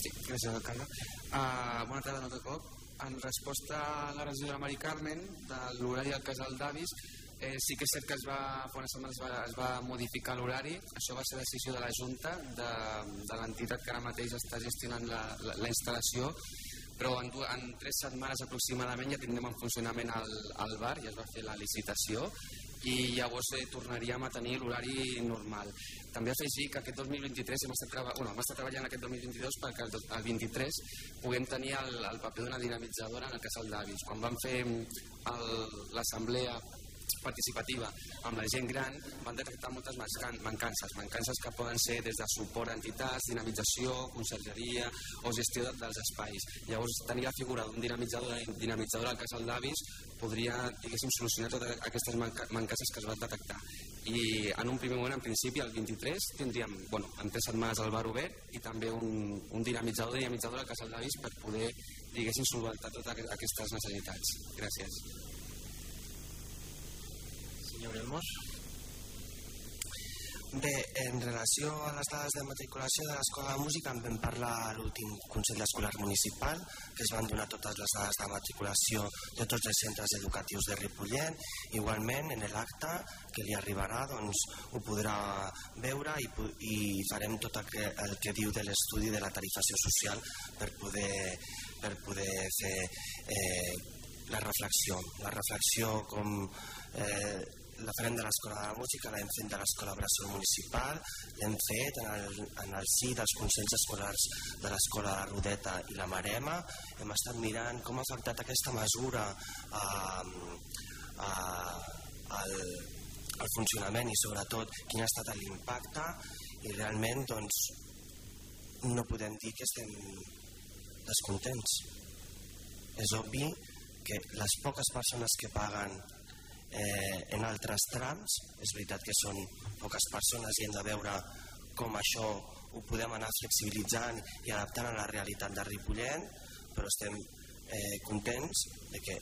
Sí, gràcies, alcalde. Uh, bona tarda, altre cop. En resposta a la regidora Mari Carmen de l'horari al casal d'Avis, eh, sí que és cert que es va, fa unes setmanes es va, es va modificar l'horari. Això va ser decisió de la Junta, de, de l'entitat que ara mateix està gestionant la, la, la instal·lació, però en, en tres setmanes aproximadament ja tindrem en funcionament el, el bar, ja es va fer la licitació i llavors eh, tornaríem a tenir l'horari normal. També afegir que aquest 2023 hem estat, treba... bueno, hem estat treballant aquest 2022 perquè el, el 23 puguem tenir el, el paper d'una dinamitzadora en el casal d'avis. Quan vam fer l'assemblea participativa amb la gent gran van detectar moltes mancances, mancances que poden ser des de suport a entitats, dinamització, consergeria o gestió dels espais. Llavors, tenir la figura d'un dinamitzador, dinamitzador al casal d'avis podria, diguéssim, solucionar totes aquestes mancances que es van detectar. I en un primer moment, en principi, el 23, tindríem, bueno, en tres setmanes el bar obert i també un, un dinamitzador, dinamitzador al casal d'avis per poder, diguéssim, solventar totes aquestes necessitats. Gràcies. Senyor Elmos. Bé, en relació a les dades de matriculació de l'Escola de Música en vam parlar a l'últim Consell Escolar Municipal, que es van donar totes les dades de matriculació de tots els centres educatius de Ripollet. Igualment, en l'acte que li arribarà, doncs, ho podrà veure i, i farem tot el que, el que diu de l'estudi de la tarifació social per poder, per poder fer eh, la reflexió. La reflexió com eh, la farem de l'Escola de Música, l'hem fet de l'Escola Bressol Municipal, l'hem fet en el, en el sí dels Consells Escolars de l'Escola de Rodeta i la Marema. Hem estat mirant com ha afectat aquesta mesura a, a, al, al funcionament i sobretot quin ha estat l'impacte i realment doncs, no podem dir que estem descontents. És obvi que les poques persones que paguen eh, en altres trams. És veritat que són poques persones i hem de veure com això ho podem anar flexibilitzant i adaptant a la realitat de Ripollet, però estem eh, contents de que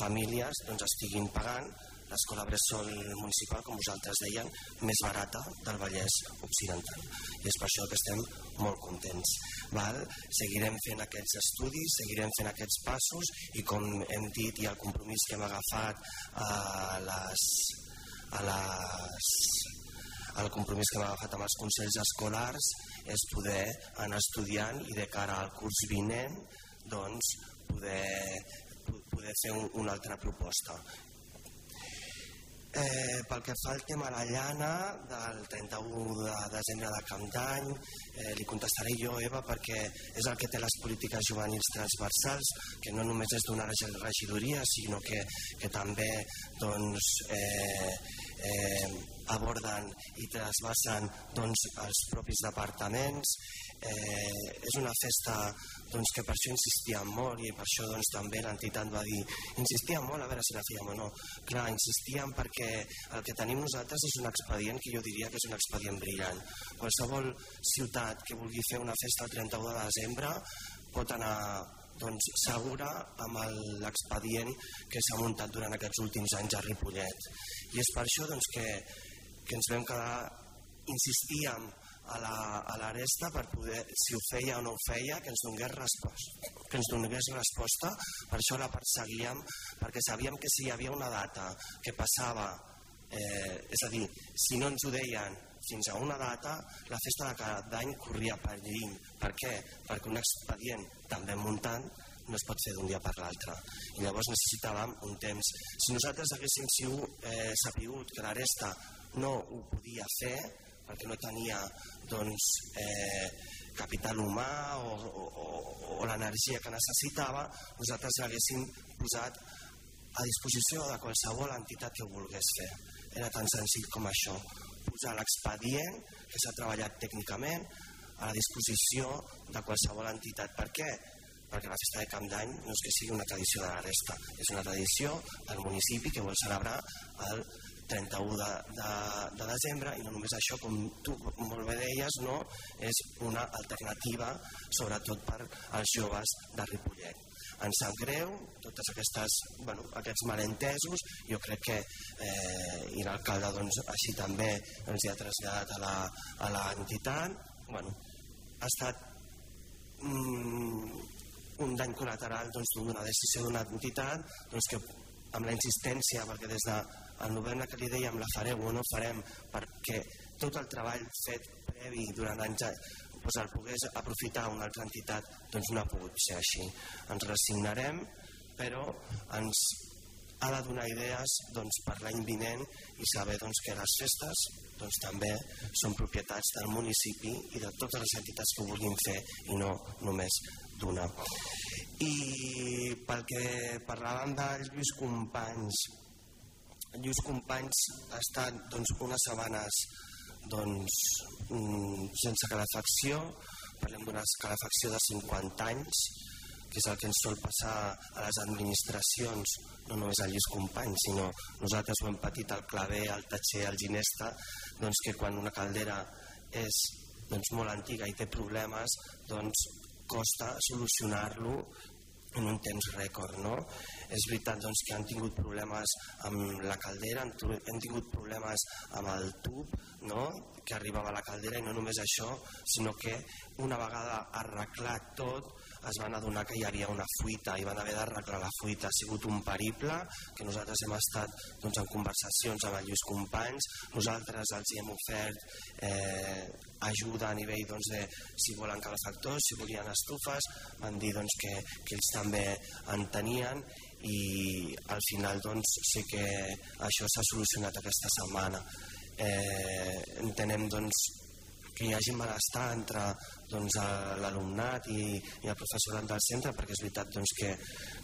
famílies doncs, estiguin pagant l'escola Bressol municipal, com vosaltres deien, més barata del Vallès Occidental. I és per això que estem molt contents. Val? Seguirem fent aquests estudis, seguirem fent aquests passos i com hem dit i el compromís que hem agafat a les, a les el compromís que hem agafat amb els consells escolars és poder anar estudiant i de cara al curs vinent doncs, poder, poder fer un, una altra proposta Eh, pel que fa al tema la llana del 31 de desembre de Camp d'Any, eh, li contestaré jo, Eva, perquè és el que té les polítiques juvenils transversals, que no només és donar la regidoria, sinó que, que també doncs, eh, eh, aborden i trasbassen doncs, els propis departaments. Eh, és una festa doncs, que per això insistíem molt i per això doncs, també l'entitat va dir insistíem molt a veure si la fèiem o no. Clar, insistíem perquè el que tenim nosaltres és un expedient que jo diria que és un expedient brillant. Qualsevol ciutat que vulgui fer una festa el 31 de desembre pot anar doncs, segura amb l'expedient que s'ha muntat durant aquests últims anys a Ripollet. I és per això doncs, que, que ens vam quedar insistíem a la, a la per poder, si ho feia o no ho feia, que ens donés resposta. Que ens donés resposta, per això la perseguíem, perquè sabíem que si hi havia una data que passava, eh, és a dir, si no ens ho deien fins a una data, la festa de cada any corria per perill. Per què? Perquè un expedient també muntant no es pot fer d'un dia per l'altre i llavors necessitàvem un temps si nosaltres haguéssim sigut, eh, sapigut que la resta no ho podia fer perquè no tenia doncs, eh, capital humà o, o, o l'energia que necessitava, nosaltres l'haguéssim posat a disposició de qualsevol entitat que ho volgués fer. Era tan senzill com això, posar l'expedient que s'ha treballat tècnicament a la disposició de qualsevol entitat. Per què? Perquè la festa de Camp d'Any no és que sigui una tradició de la resta, és una tradició del municipi que vol celebrar el 31 de, de, de desembre i no només això, com tu molt bé deies, no, és una alternativa sobretot per als joves de Ripollet. Ens sap greu totes aquestes, bueno, aquests malentesos, jo crec que eh, i l'alcalde doncs, així també ens hi ha traslladat a l'entitat, bueno, ha estat mm, un dany col·lateral doncs, d'una doncs, decisió d'una entitat doncs, que amb la insistència, perquè des de novembre que li dèiem la fareu o no farem perquè tot el treball fet previ durant anys doncs el pogués aprofitar una altra entitat doncs no ha pogut ser així. Ens resignarem però ens ha de donar idees doncs, per l'any vinent i saber doncs, que les festes doncs, també són propietats del municipi i de totes les entitats que ho vulguin fer i no només d'una. I pel que parlàvem dels Lluís Companys Lluís Companys ha estat doncs, unes setmanes doncs, mm, sense calefacció, parlem d'una calefacció de 50 anys, que és el que ens sol passar a les administracions, no només a Lluís Companys, sinó nosaltres ho hem patit al Clavé, al Tatxer, al Ginesta, doncs que quan una caldera és doncs, molt antiga i té problemes, doncs costa solucionar-lo en un temps rècord. No? És veritat doncs, que han tingut problemes amb la caldera, han, han tingut problemes amb el tub no? que arribava a la caldera i no només això, sinó que una vegada arreglat tot es van adonar que hi havia una fuita i van haver d'arreglar la fuita. Ha sigut un periple que nosaltres hem estat doncs, en conversacions amb els Lluís Companys, nosaltres els hi hem ofert eh, ajuda a nivell doncs, de si volen calefactors, si volien estufes, van dir doncs, que, que ells també en tenien i al final doncs, sí que això s'ha solucionat aquesta setmana. Eh, entenem doncs, que hi hagi malestar entre doncs, l'alumnat i, i el professorat del centre perquè és veritat doncs, que,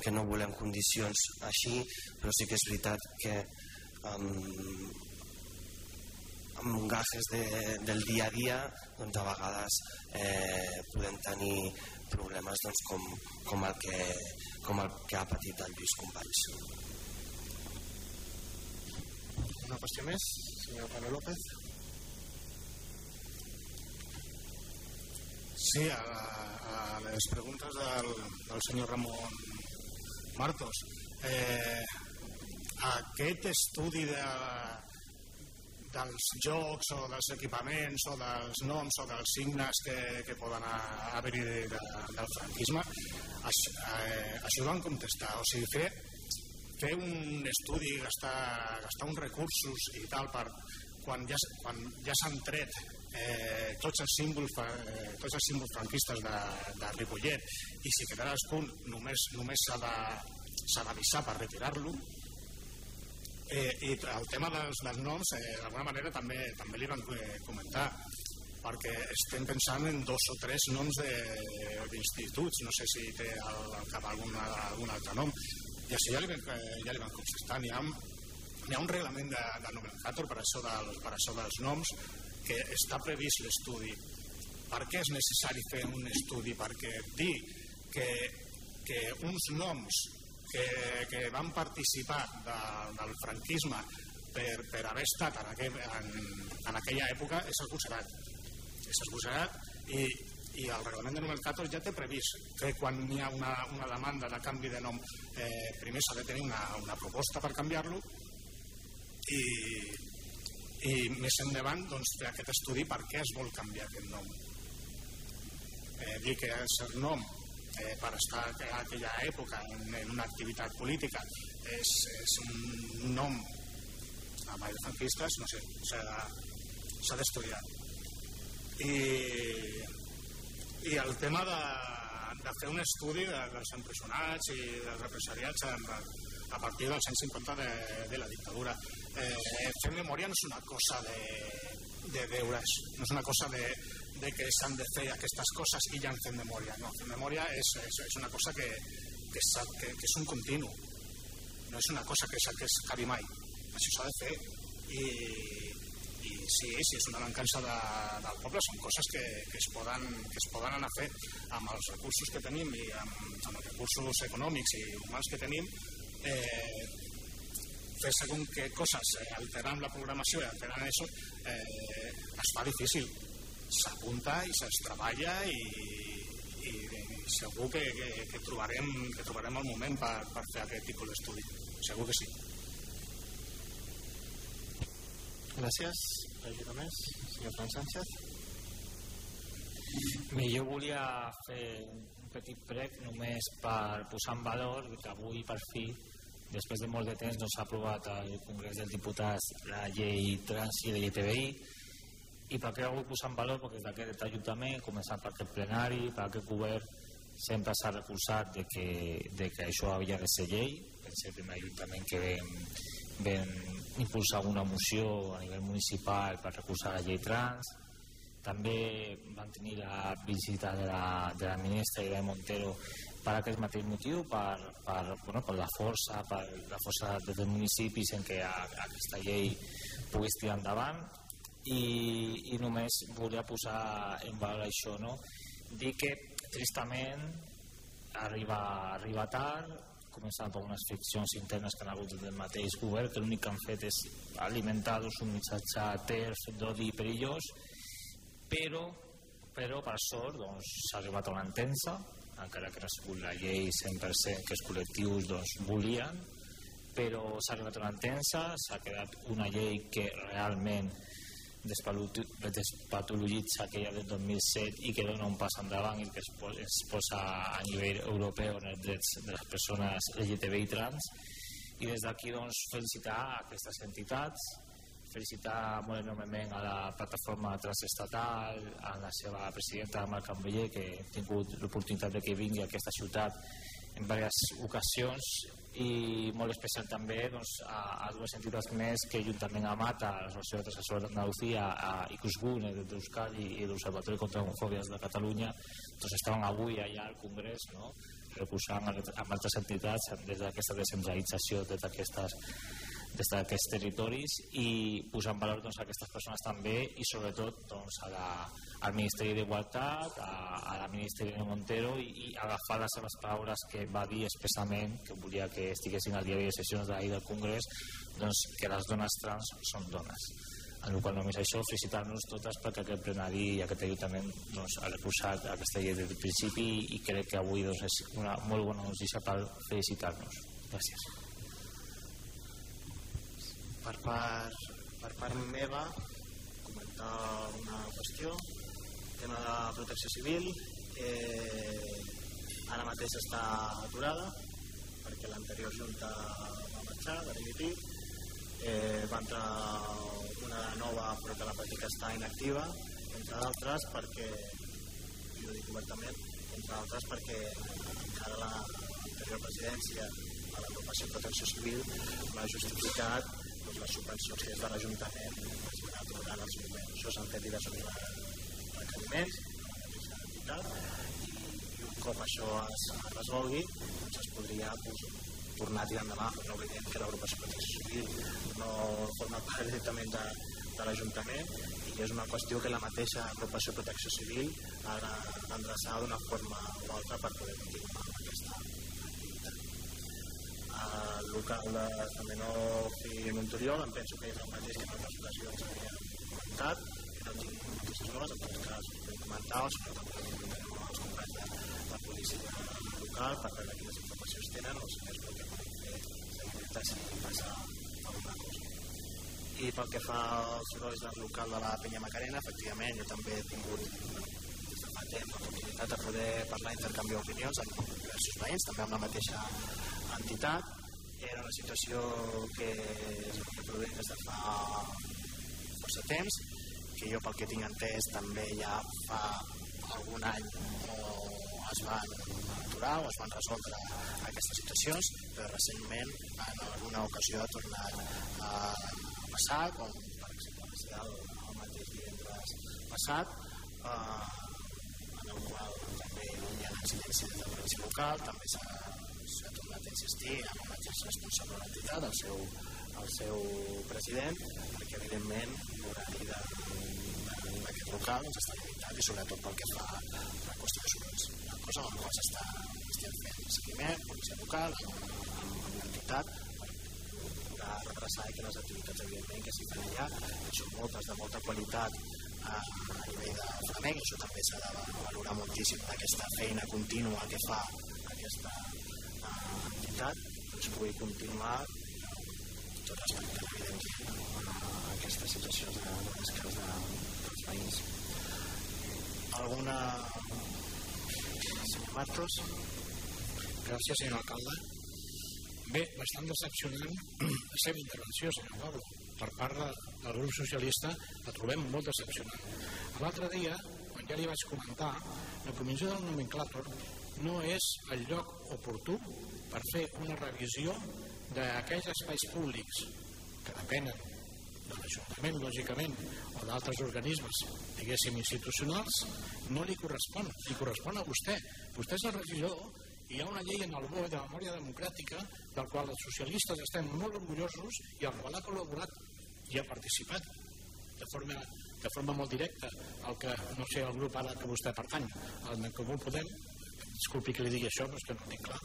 que no volem condicions així però sí que és veritat que amb, amb gajes de, del dia a dia doncs, a vegades eh, podem tenir problemes doncs, com, com, el que, com el que ha patit el Lluís Companys Una qüestió més, senyor Pablo López Sí, a, a les preguntes del, del senyor Ramon Martos. Eh, aquest estudi de, dels jocs o dels equipaments o dels noms o dels signes que, que poden haver-hi de, de, del franquisme, això, eh, això ho van contestar. O sigui, fer, fer un estudi, gastar, gastar uns recursos i tal per, quan ja, quan ja s'han tret eh, tots, els símbols, eh, tots els símbols franquistes de, de Ripollet i si quedarà punt només, només s'ha d'avisar per retirar-lo eh, i el tema dels, dels noms eh, d'alguna manera també, també li van eh, comentar perquè estem pensant en dos o tres noms d'instituts, no sé si té al, cap algun, algun altre nom. I això ja li, van, eh, ja li van contestar. N'hi ha, hi ha un reglament de, de nomenclator per això, del, per això dels noms que està previst l'estudi. Per què és necessari fer un estudi? Perquè dir que, que uns noms que, que van participar de, del franquisme per, per haver estat en, aquell, en, en aquella època és acusarat. És acusarat i, i el reglament de número 14 ja té previst que quan hi ha una, una demanda de canvi de nom eh, primer s'ha de tenir una, una proposta per canviar-lo. I, i més endavant doncs, fer aquest estudi per què es vol canviar aquest nom. Eh, dir que és el nom eh, per estar a aquella època en, en una activitat política és, és un nom amb els franquistes no sé, s'ha d'estudiar. I, i el tema de, de fer un estudi de, dels empresonats i dels represaliats a, a partir dels 150 de, de la dictadura. Eh, fer memòria no és una cosa de, de deures, no és una cosa de, de que s'han de fer aquestes coses i ja han fet memòria. No, fer memòria és, és, és una cosa que, que, que, que és un continu, no és una cosa que, que es acabi mai. Això s'ha de fer i, i sí, sí, és una mancança de, del poble, són coses que, que, es poden, que es poden anar a fer amb els recursos que tenim i amb, amb els recursos econòmics i humans que tenim, eh, fer segons què coses, eh, alterant la programació i alterant això, eh, es fa difícil s'apunta i se'ls treballa i, i, i segur que, que, que, trobarem, que trobarem el moment per, per fer aquest tipus d'estudi. Segur que sí. Gràcies. Alguna més? Senyor Fran Sánchez. Bé, jo volia fer un petit prec només per posar en valor que avui per fi després de molt de temps no s'ha aprovat al Congrés dels Diputats la llei trans i la llei TBI i per què ho vull posar en valor? Perquè d'aquest Ajuntament, començant per aquest plenari, per aquest govern, sempre s'ha recolzat de que, de que això havia de ser llei. Per ser el primer Ajuntament que vam, vam impulsar una moció a nivell municipal per recolzar la llei trans. També van tenir la visita de la, de la ministra Irene Montero per aquest mateix motiu, per, per, bueno, per la força, per la força dels municipis en què aquesta llei pogués tirar endavant i, i només volia posar en valor això, no? dir que tristament arriba, arriba tard, començant per unes friccions internes que han hagut del mateix govern, que l'únic que han fet és alimentar doncs, un missatge terç, d'odi perillós, però, però per sort doncs, s'ha arribat a una entensa, encara que no ha sigut la llei 100% que els col·lectius doncs, volien, però s'ha arribat a una entensa, s'ha quedat una llei que realment despatologitza aquella del 2007 i que dona un pas endavant i que es posa, es posa a nivell europeu en els drets de les persones LGTBI trans. I des d'aquí doncs, felicitar aquestes entitats felicitar molt enormement a la plataforma transestatal, a la seva presidenta Marc Cambeller, que he tingut l'oportunitat de que vingui a aquesta ciutat en diverses ocasions i molt especial també doncs, a, a dues entitats més que juntament amb ATA, l'Associació de Assessors d'Andalucía, a ICUSGUN, d'Euskadi i l'Observatori contra Homofòbies de Catalunya, doncs estaven avui allà al Congrés, no? reposant amb altres entitats des d'aquesta descentralització des d'aquestes des d'aquests territoris i posar en valor doncs, aquestes persones també i sobretot doncs, a la, al Ministeri d'Igualtat, a, a la Ministeri de Montero i, i agafar les seves paraules que va dir expressament que volia que estiguessin al diari de sessions de del Congrés doncs, que les dones trans són dones en el qual només això, felicitar-nos totes perquè aquest plenari i aquest ajuntament doncs, ha reposat aquesta llei des del principi i crec que avui doncs, és una molt bona notícia per felicitar-nos. Gràcies. Per part, per part meva, comentar una qüestió, tema de protecció civil, eh, ara mateix està aturada perquè l'anterior junta va marxar, va dimitir, eh, va entrar una nova però que la pràctica està inactiva, entre d'altres perquè, i ho dic obertament, entre d'altres perquè encara l'anterior presidència a l'agrupació de protecció civil m'ha justificat les subvencions que des de l'Ajuntament es van atorgant als moments. Això s'han fet diversos requeriments i un cop això es resolgui doncs es podria pues, tornar a tirar endavant, no oblidem que l'agrupació protecció civil no forma part directament de, de l'Ajuntament i és una qüestió que la mateixa agrupació Protecció Civil ha d'endreçar d'una forma o altra per poder continuar amb aquesta. El local de Zamenhof i Montoriol em penso que és el mateix que en altres ocasions havíem comentat, que no tinc notícies noves, en tot cas també comentarem els companys de, de policia local per veure quines informacions tenen o si és el que podem fer seguiment si passa alguna cosa. I pel que fa als sorolls del local de la Penya Macarena, efectivament, jo també he tingut des de fa temps l'oportunitat de poder parlar i intercanviar opinions amb diversos veïns, també amb la mateixa entitat. Era una situació que es va produir des de fa força temps, que jo pel que tinc entès també ja fa algun any o es van aturar o es van resoldre aquestes situacions, però recentment en alguna ocasió ha tornat a passar, com per exemple va ser el, el mateix divendres passat, eh, en el qual també hi ha incidències de violència local, també s'ha a insistir en el mateix responsable de l'entitat, el seu, el seu president, perquè evidentment l'horari d'aquest local doncs, està limitat i sobretot pel que fa a la qüestió de sorolls, una cosa amb la s'està estem fent seguiment, policia local, amb, amb l'entitat, redreçar i que les activitats evidentment que s'hi fan allà són moltes de molta qualitat a, a nivell de flamenc, això també s'ha de valorar moltíssim aquesta feina contínua que fa aquesta uh, entitat doncs pugui continuar tot evidentment a aquestes situacions de, de descans de, dels veïns alguna senyor Marcos Gràcies, senyor alcalde. Bé, bastant decepcionant la seva intervenció, senyor Pablo. Per part de, del grup socialista la trobem molt decepcionant. L'altre dia, quan ja li vaig comentar, la comissió del nomenclàtor no és el lloc oportú per fer una revisió d'aquells espais públics que depenen de l'Ajuntament, lògicament, o d'altres organismes, diguéssim, institucionals, no li correspon, li correspon a vostè. Vostè és el regidor hi ha una llei en el BOE de memòria democràtica del qual els socialistes estem molt orgullosos i al qual ha col·laborat i ha participat de forma, de forma molt directa el que, no sé, el grup ara que vostè pertany, el Comú Podem, disculpi que li digui això, però és que no tinc clar.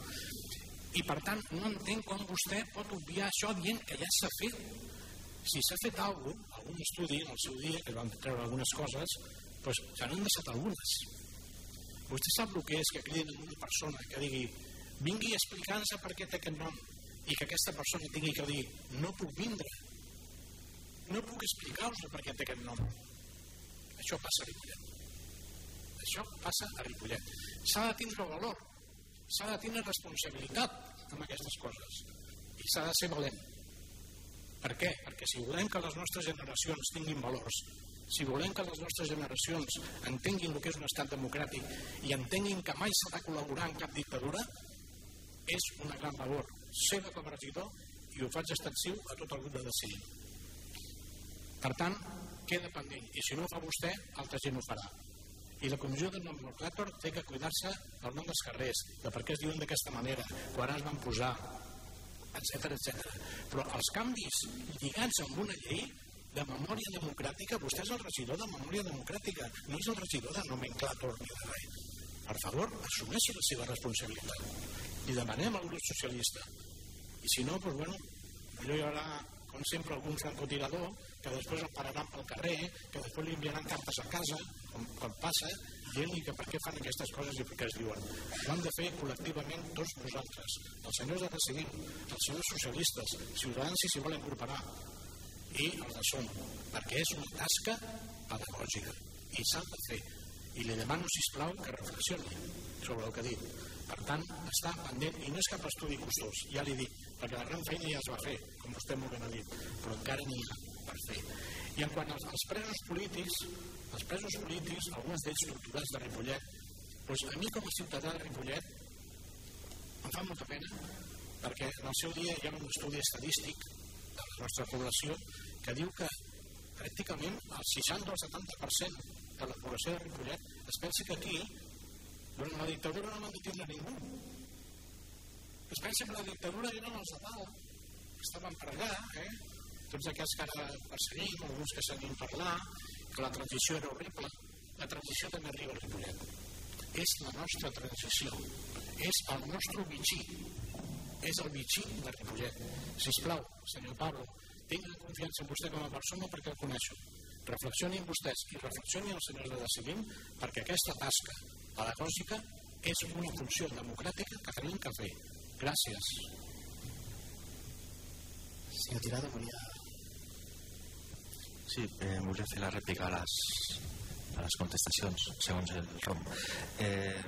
I per tant, no entenc com vostè pot obviar això dient que ja s'ha fet. Si s'ha fet alguna cosa, algun estudi en el seu dia, que van treure algunes coses, doncs ja n'han deixat algunes Vostè sap el que és que cridin una persona que digui vingui explicant-se per què té aquest nom i que aquesta persona tingui que dir no puc vindre, no puc explicar-vos per què té aquest nom. Això passa a Ripollet. Això passa a Ripollet. S'ha de tindre valor, s'ha de tindre responsabilitat amb aquestes coses i s'ha de ser valent. Per què? Perquè si volem que les nostres generacions tinguin valors, si volem que les nostres generacions entenguin el que és un estat democràtic i entenguin que mai s'ha de col·laborar en cap dictadura, és una gran valor seva com a regidor i ho faig extensiu a tot el grup de decidir. Per tant, queda pendent, i si no ho fa vostè, altra gent ho farà. I la comissió del nomenclàtor té que cuidar-se del nom dels carrers, de per què es diuen d'aquesta manera, quan es van posar, etc etc. Però els canvis lligats amb una llei de memòria democràtica, vostè és el regidor de memòria democràtica, no és el regidor de nomenclàtor ni de res. Per favor, assumeixi la seva responsabilitat. Li demanem al grup socialista. I si no, doncs bueno, allò hi haurà, com sempre, algun francotirador que després el pararan pel carrer, que després li enviaran cartes a casa, com, com passa, dient-li que per què fan aquestes coses i per què es diuen. Ho han de fer col·lectivament tots nosaltres, els senyors de Decidim, els senyors socialistes, ciutadans si s'hi volen incorporar, i els de som, perquè és una tasca pedagògica i s'ha de fer. I li demano, si plau que reflexioni sobre el que ha dit. Per tant, està pendent, i no és cap estudi costós, ja li dic, perquè la gran feina ja es va fer, com vostè molt ben ha dit, però encara n'hi ha per fer. I en quant als, als presos polítics, els presos polítics, alguns d'ells torturats de Ripollet, doncs a mi com a ciutadà de Ripollet em fa molta pena, perquè en el seu dia hi ha un estudi estadístic de la nostra població que diu que pràcticament el 60 o el 70% de la població de Ripollet es pensa que aquí durant la dictadura no van detenir ningú es pensa que la dictadura eren els de dalt que estaven per allà eh? tots aquests que ara perseguim alguns que seguim parlar que la transició era horrible, la transició també arriba a Ripollet. És la nostra transició, és el nostre bitxí, és el bitxí de Ripollet. Si plau, senyor Pablo, tingui confiança en vostè com a persona perquè el coneixo. Reflexionin vostès i reflexionin els senyors de Decidim perquè aquesta tasca pedagògica és una funció democràtica que tenim que fer. Gràcies. Senyor Tirado, volia... Sí, eh, volia fer la rèplica a les, a les contestacions, segons el ROM. Eh,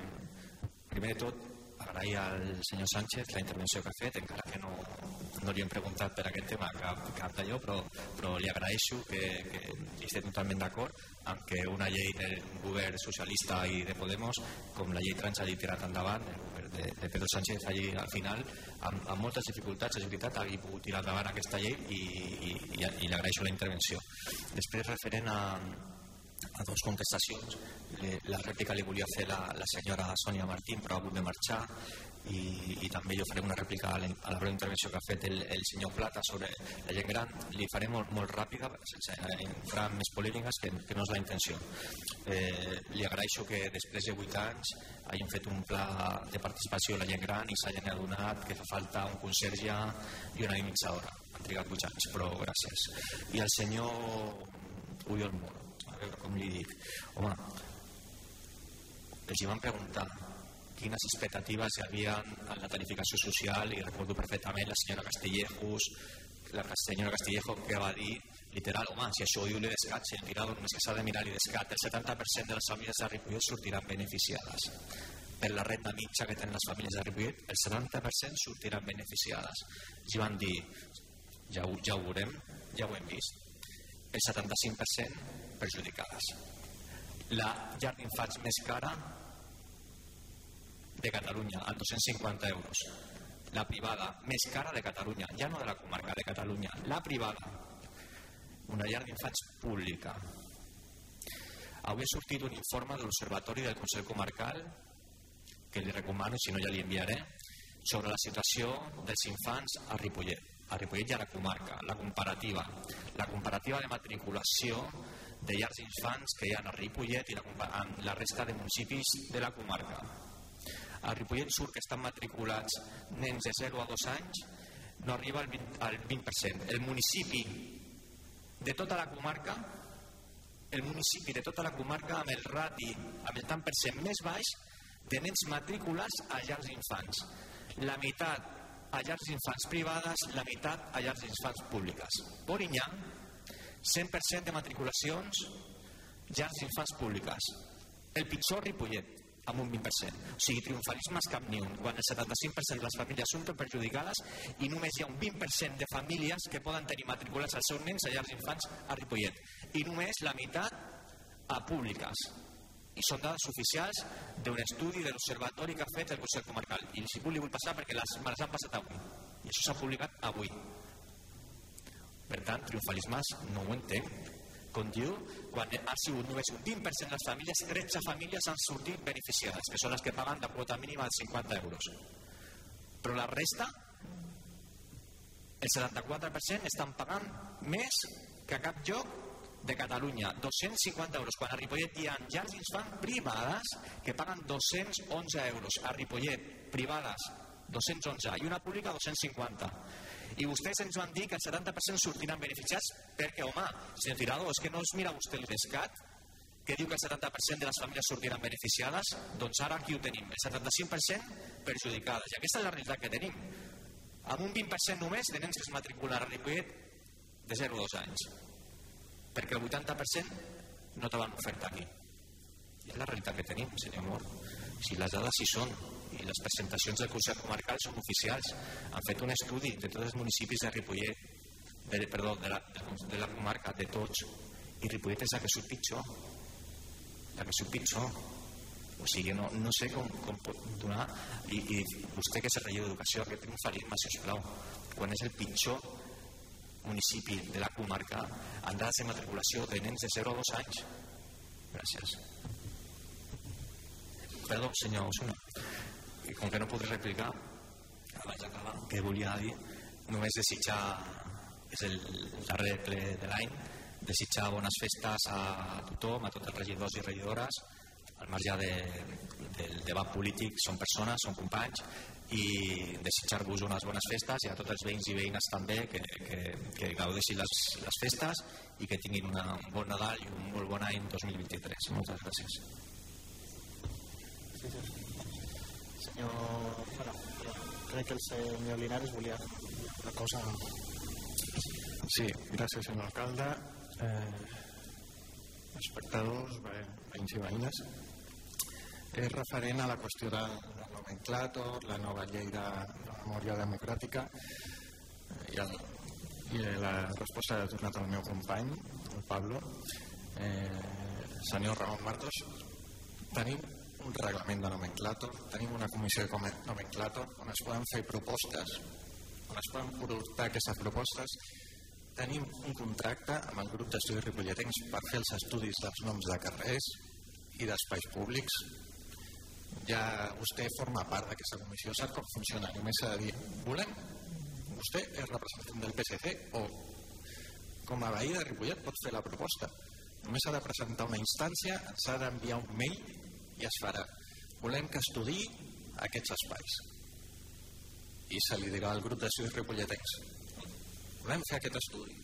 primer de tot, agrair al senyor Sánchez la intervenció que ha fet, encara que no, no li hem preguntat per aquest tema cap, cap d'allò, però, però li agraeixo que, que estem totalment d'acord amb que una llei del govern socialista i de Podemos, com la llei trans hagi tirat endavant, de, de Pedro Sánchez allí al final, amb, amb moltes dificultats, és veritat, hagi pogut tirar endavant aquesta llei i, i, i, i li agraeixo la intervenció. Després, referent a, a dues contestacions. La rèplica li volia fer la, la senyora Sònia Martín, però ha hagut de marxar i, i també jo faré una rèplica a la, a la breu intervenció que ha fet el, el senyor Plata sobre la gent gran. Li faré molt, molt ràpida, sense entrar en més polèmiques, que, que no és la intenció. Eh, li agraeixo que després de 8 anys hagin fet un pla de participació a la gent gran i s'hagin adonat que fa falta un conserge i una mitja hora. Han trigat 8 anys, però gràcies. I el senyor Oriol Moro, a veure com li dic. Home, els hi van preguntar quines expectatives hi havia en la tarificació social i recordo perfectament la senyora Castellejos la senyora Castillejo que va dir literal, home, si això ho l'IDESCAT, si tirado, només que s'ha de mirar l'IDESCAT, el 70% de les famílies de Ripollet sortiran beneficiades. Per la renda mitja que tenen les famílies de Ripollet, el 70% sortiran beneficiades. I van dir, ja ho, ja ho veurem, ja ho hem vist, el 75% perjudicades. La llar d'infants més cara de Catalunya, a 250 euros. La privada més cara de Catalunya, ja no de la comarca de Catalunya, la privada. Una llar d'infants pública. Avui ha sortit un informe de l'Observatori del Consell Comarcal, que li recomano, si no ja li enviaré, sobre la situació dels infants a Ripollet, a Ripollet i a la comarca, la comparativa, la comparativa de matriculació de llars d'infants que hi ha a Ripollet i la, la resta de municipis de la comarca a Ripollet surt que estan matriculats nens de 0 a 2 anys, no arriba al 20%. Al 20%. El municipi de tota la comarca, el municipi de tota la comarca amb el rati, amb el tant per cent més baix de nens matriculats a llars d'infants. La meitat a llars d'infants privades, la meitat a llars d'infants públiques. Borinyà, 100% de matriculacions, llars d'infants públiques. El pitjor Ripollet, amb un 20%. O sigui, triomfalisme cap ni un, quan el 75% de les famílies són perjudicades i només hi ha un 20% de famílies que poden tenir matriculats els seus nens a llars d'infants a Ripollet. I només la meitat a públiques. I són dades oficials d'un estudi de l'Observatori que ha fet el Consell Comarcal. I si li vull passar perquè les, me les han passat avui. I això s'ha publicat avui. Per tant, triomfalismes no ho entenc com diu, quan ha sigut només un 20% de les famílies, 13 famílies han sortit beneficiades, que són les que paguen la quota mínima de 50 euros. Però la resta, el 74% estan pagant més que a cap lloc de Catalunya, 250 euros, quan a Ripollet hi ha llars d'infants privades que paguen 211 euros, a Ripollet, privades, 211, i una pública 250 i vostès ens van dir que el 70% sortiran beneficiats perquè, home, senyor Tirado, és que no es mira vostè l'IDESCAT que diu que el 70% de les famílies sortiran beneficiades, doncs ara aquí ho tenim, el 75% perjudicades. I aquesta és la realitat que tenim. Amb un 20% només de nens que es matriculen a Ripollet de 0 a 2 anys. Perquè el 80% no te van ofertar aquí. I és la realitat que tenim, senyor Mor. Si les dades hi són, i les presentacions del Consell Comarcal són oficials. Han fet un estudi de tots els municipis de Ripollet, de, perdó, de la, de la comarca, de tots, i Ripollet és la que surt pitjor. La que surt pitjor. O sigui, no, no sé com, com pot donar, i, i vostè que és el rei d'Educació, aquest triomfalisme, si us plau, quan és el pitjor municipi de la comarca dades de matriculació de nens de 0 a 2 anys. Gràcies. Perdó, senyor Osuna i com que no podré replicar abans d'acabar, que volia dir només desitjar és el darrer ple de l'any desitjar bones festes a tothom, a tots els regidors i regidores, al marge de, del debat polític, són persones, són companys, i desitjar-vos unes bones festes i a tots els veïns i veïnes també que, que, que gaudeixin les, les festes i que tinguin una, un bon Nadal i un molt bon any 2023. Moltes gràcies. Senyor... Bueno, crec que el senyor Linares volia una cosa... Sí, gràcies, senyor alcalde. Eh, espectadors, veïns i veïnes. És referent a la qüestió de, nomenclàtor, la nova llei de, de memòria democràtica i, el, i la resposta ha tornat al meu company, el Pablo. Eh, senyor Ramon Martos, tenim un reglament de nomenclàtor, tenim una comissió de nomenclàtor on es poden fer propostes, on es poden portar aquestes propostes tenim un contracte amb el grup d'estudis ripolletens per fer els estudis dels noms de carrers i d'espais públics ja vostè forma part d'aquesta comissió, sap com funciona, només s'ha de dir, volem, vostè és representant del PSC o com a veí de Ripollet pot fer la proposta, només s'ha de presentar una instància, s'ha d'enviar un mail i es farà. Volem que estudi aquests espais. I se li dirà al grup d'estudis ripolletens. Volem fer aquest estudi.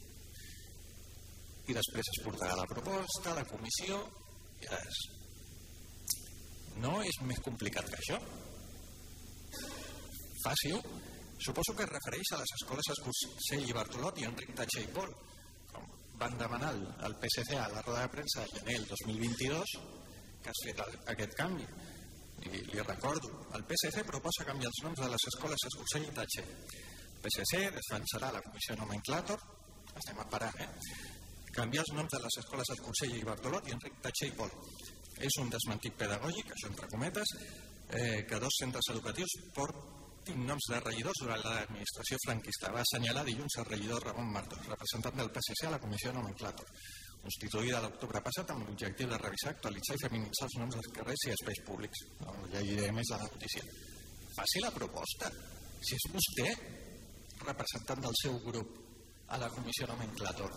I després es portarà la proposta, la comissió, i res no és més complicat que això. Fàcil. Suposo que es refereix a les escoles Escursell i Bartolot i Enric Tatxa i Pol. Van demanar el PSC a la roda de premsa de gener del 2022 que has fet aquest canvi. I li recordo, el PSC proposa canviar els noms de les escoles Escursell i Tatxa. El PSC defensarà la comissió nomenclàtor, estem esperant, eh? canviar els noms de les escoles Escursell i Bartolot i Enric Tatxa i Pol és un desmentit pedagògic, això entre cometes, eh, que dos centres educatius portin noms de regidors durant l'administració franquista. Va assenyalar dilluns el regidor Ramon Martos, representant del PSC a la Comissió Nomenclàtor, constituïda l'octubre passat amb l'objectiu de revisar, actualitzar i feminitzar els noms dels carrers i espais públics. No, llegiré més la notícia. Faci la proposta. Si és vostè representant del seu grup a la Comissió Nomenclàtor,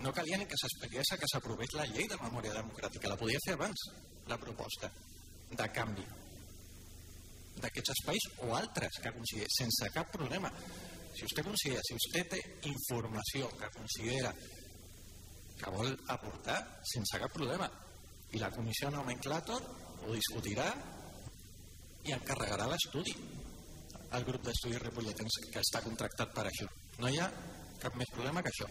no calia ni que s'expliqués que s'aprovés la llei de memòria democràtica, la podia fer abans, la proposta de canvi d'aquests espais o altres que consideri, sense cap problema. Si vostè considera, si vostè té informació que considera que vol aportar, sense cap problema, i la comissió nomenclàtor ho discutirà i encarregarà l'estudi al grup d'estudis repolletens que està contractat per això. No hi ha cap més problema que això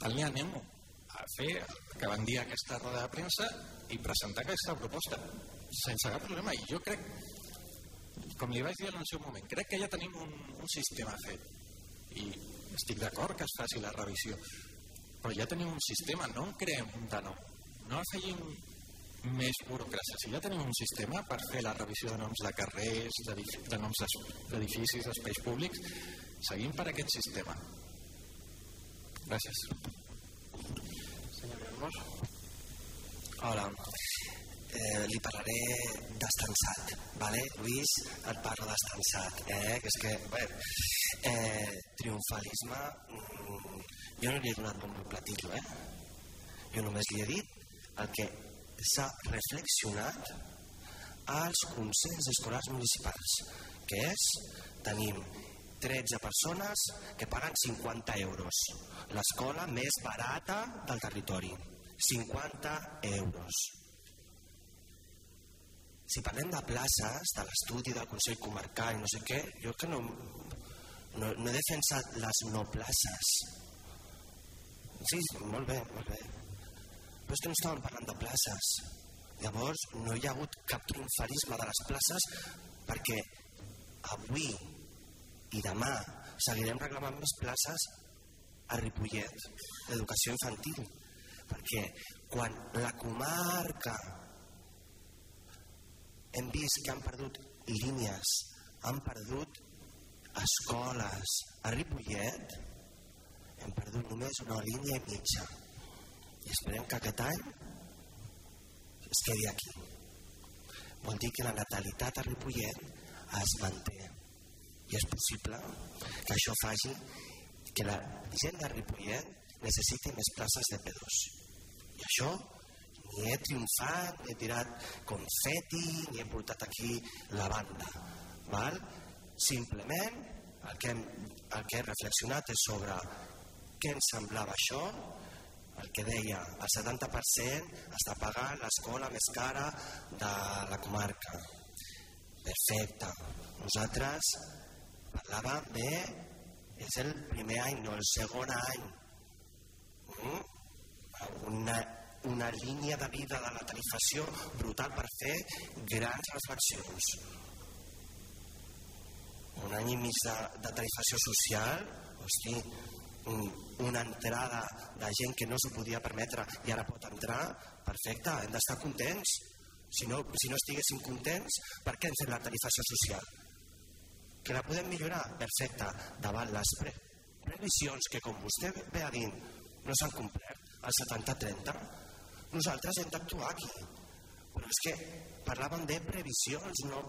tant li anem a fer que van dir aquesta roda de premsa i presentar aquesta proposta sense cap problema. I jo crec com li vaig dir en el seu moment crec que ja tenim un, un sistema fet. I estic d'acord que es faci la revisió però ja tenim un sistema no en creem un de nou. No afegim més burocràcia. Si ja tenim un sistema per fer la revisió de noms de carrers de noms d'edificis, d'espais públics seguim per aquest sistema Gràcies. Senyor Ramos. Hola. Eh, li parlaré d'estansat, vale? Luis, et parlo d'estansat, eh? Que és que, bé, eh, triomfalisme, mm, jo no li he donat bon platillo, eh? Jo només li he dit el que s'ha reflexionat als consells escolars municipals, que és, tenim 13 persones que paguen 50 euros. L'escola més barata del territori. 50 euros. Si parlem de places, de l'estudi del Consell Comarcal i no sé què, jo que no, no, no he defensat les no places. Sí, molt bé, molt bé. Però és que no estàvem parlant de places. Llavors, no hi ha hagut cap triomfalisme de les places perquè avui i demà seguirem reclamant més places a Ripollet d'educació infantil perquè quan la comarca hem vist que han perdut línies han perdut escoles a Ripollet hem perdut només una línia i mitja. I esperem que aquest any es quedi aquí. Vol dir que la natalitat a Ripollet es manté i és possible que això faci que la gent de Ripollet necessiti més places de P2. I això ni he triomfat, ni he tirat confeti, ni he portat aquí la banda. Val? Simplement el que, hem, el que he reflexionat és sobre què ens semblava això, el que deia, el 70% està pagant l'escola més cara de la comarca. Perfecte. Nosaltres parlàvem de... És el primer any, no el segon any. Mm? Una, una línia de vida de la tarifació brutal per fer grans reflexions. Un any i mig de, de tarifació social, hosti, un, una entrada de gent que no s'ho podia permetre i ara pot entrar, perfecte, hem d'estar contents. Si no, si no estiguéssim contents, per què hem fet la tarifació social? Que la podem millorar? Perfecte, davant les pre previsions que, com vostè ve a dir, no s'han complert, el 70-30, nosaltres hem d'actuar aquí. Però és que parlàvem de previsions, no...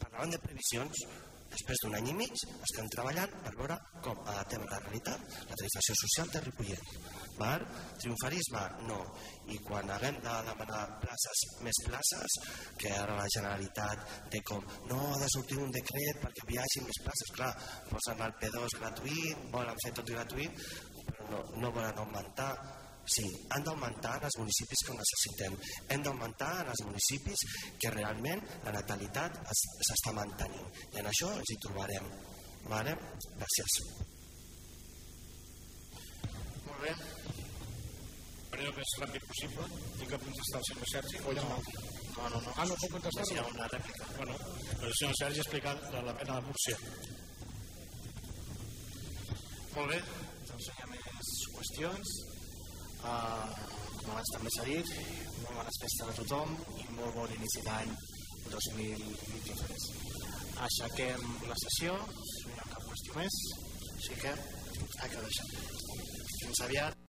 Parlàvem de previsions Després d'un any i mig estem treballant per veure com adaptem la realitat la tarifació social de Ripollet. Val? Triomfarisme? No. I quan haguem de demanar places, més places, que ara la Generalitat té com no ha de sortir un decret perquè hi hagi més places, clar, posen el P2 gratuït, volen fer tot gratuït, però no, no volen augmentar Sí, han d'augmentar en els municipis que ho necessitem. Hem d'augmentar en els municipis que realment la natalitat s'està mantenint. I en això ens hi trobarem. Vale? Gràcies. Molt bé. Faré el més ràpid possible. Tinc que contestar el senyor Sergi o ja no? No, no, no. Ah, no puc contestar? Sí, una rèplica. Bueno, el senyor Sergi ha explicat la, la pena de Múrcia. Molt bé, doncs hi ha més qüestions. Uh, com abans també s'ha dit, molt bones festes a tothom i molt bon inici d'any 2023. Aixequem la sessió, si no hi ha cap qüestió més, així que d'això. Fins aviat.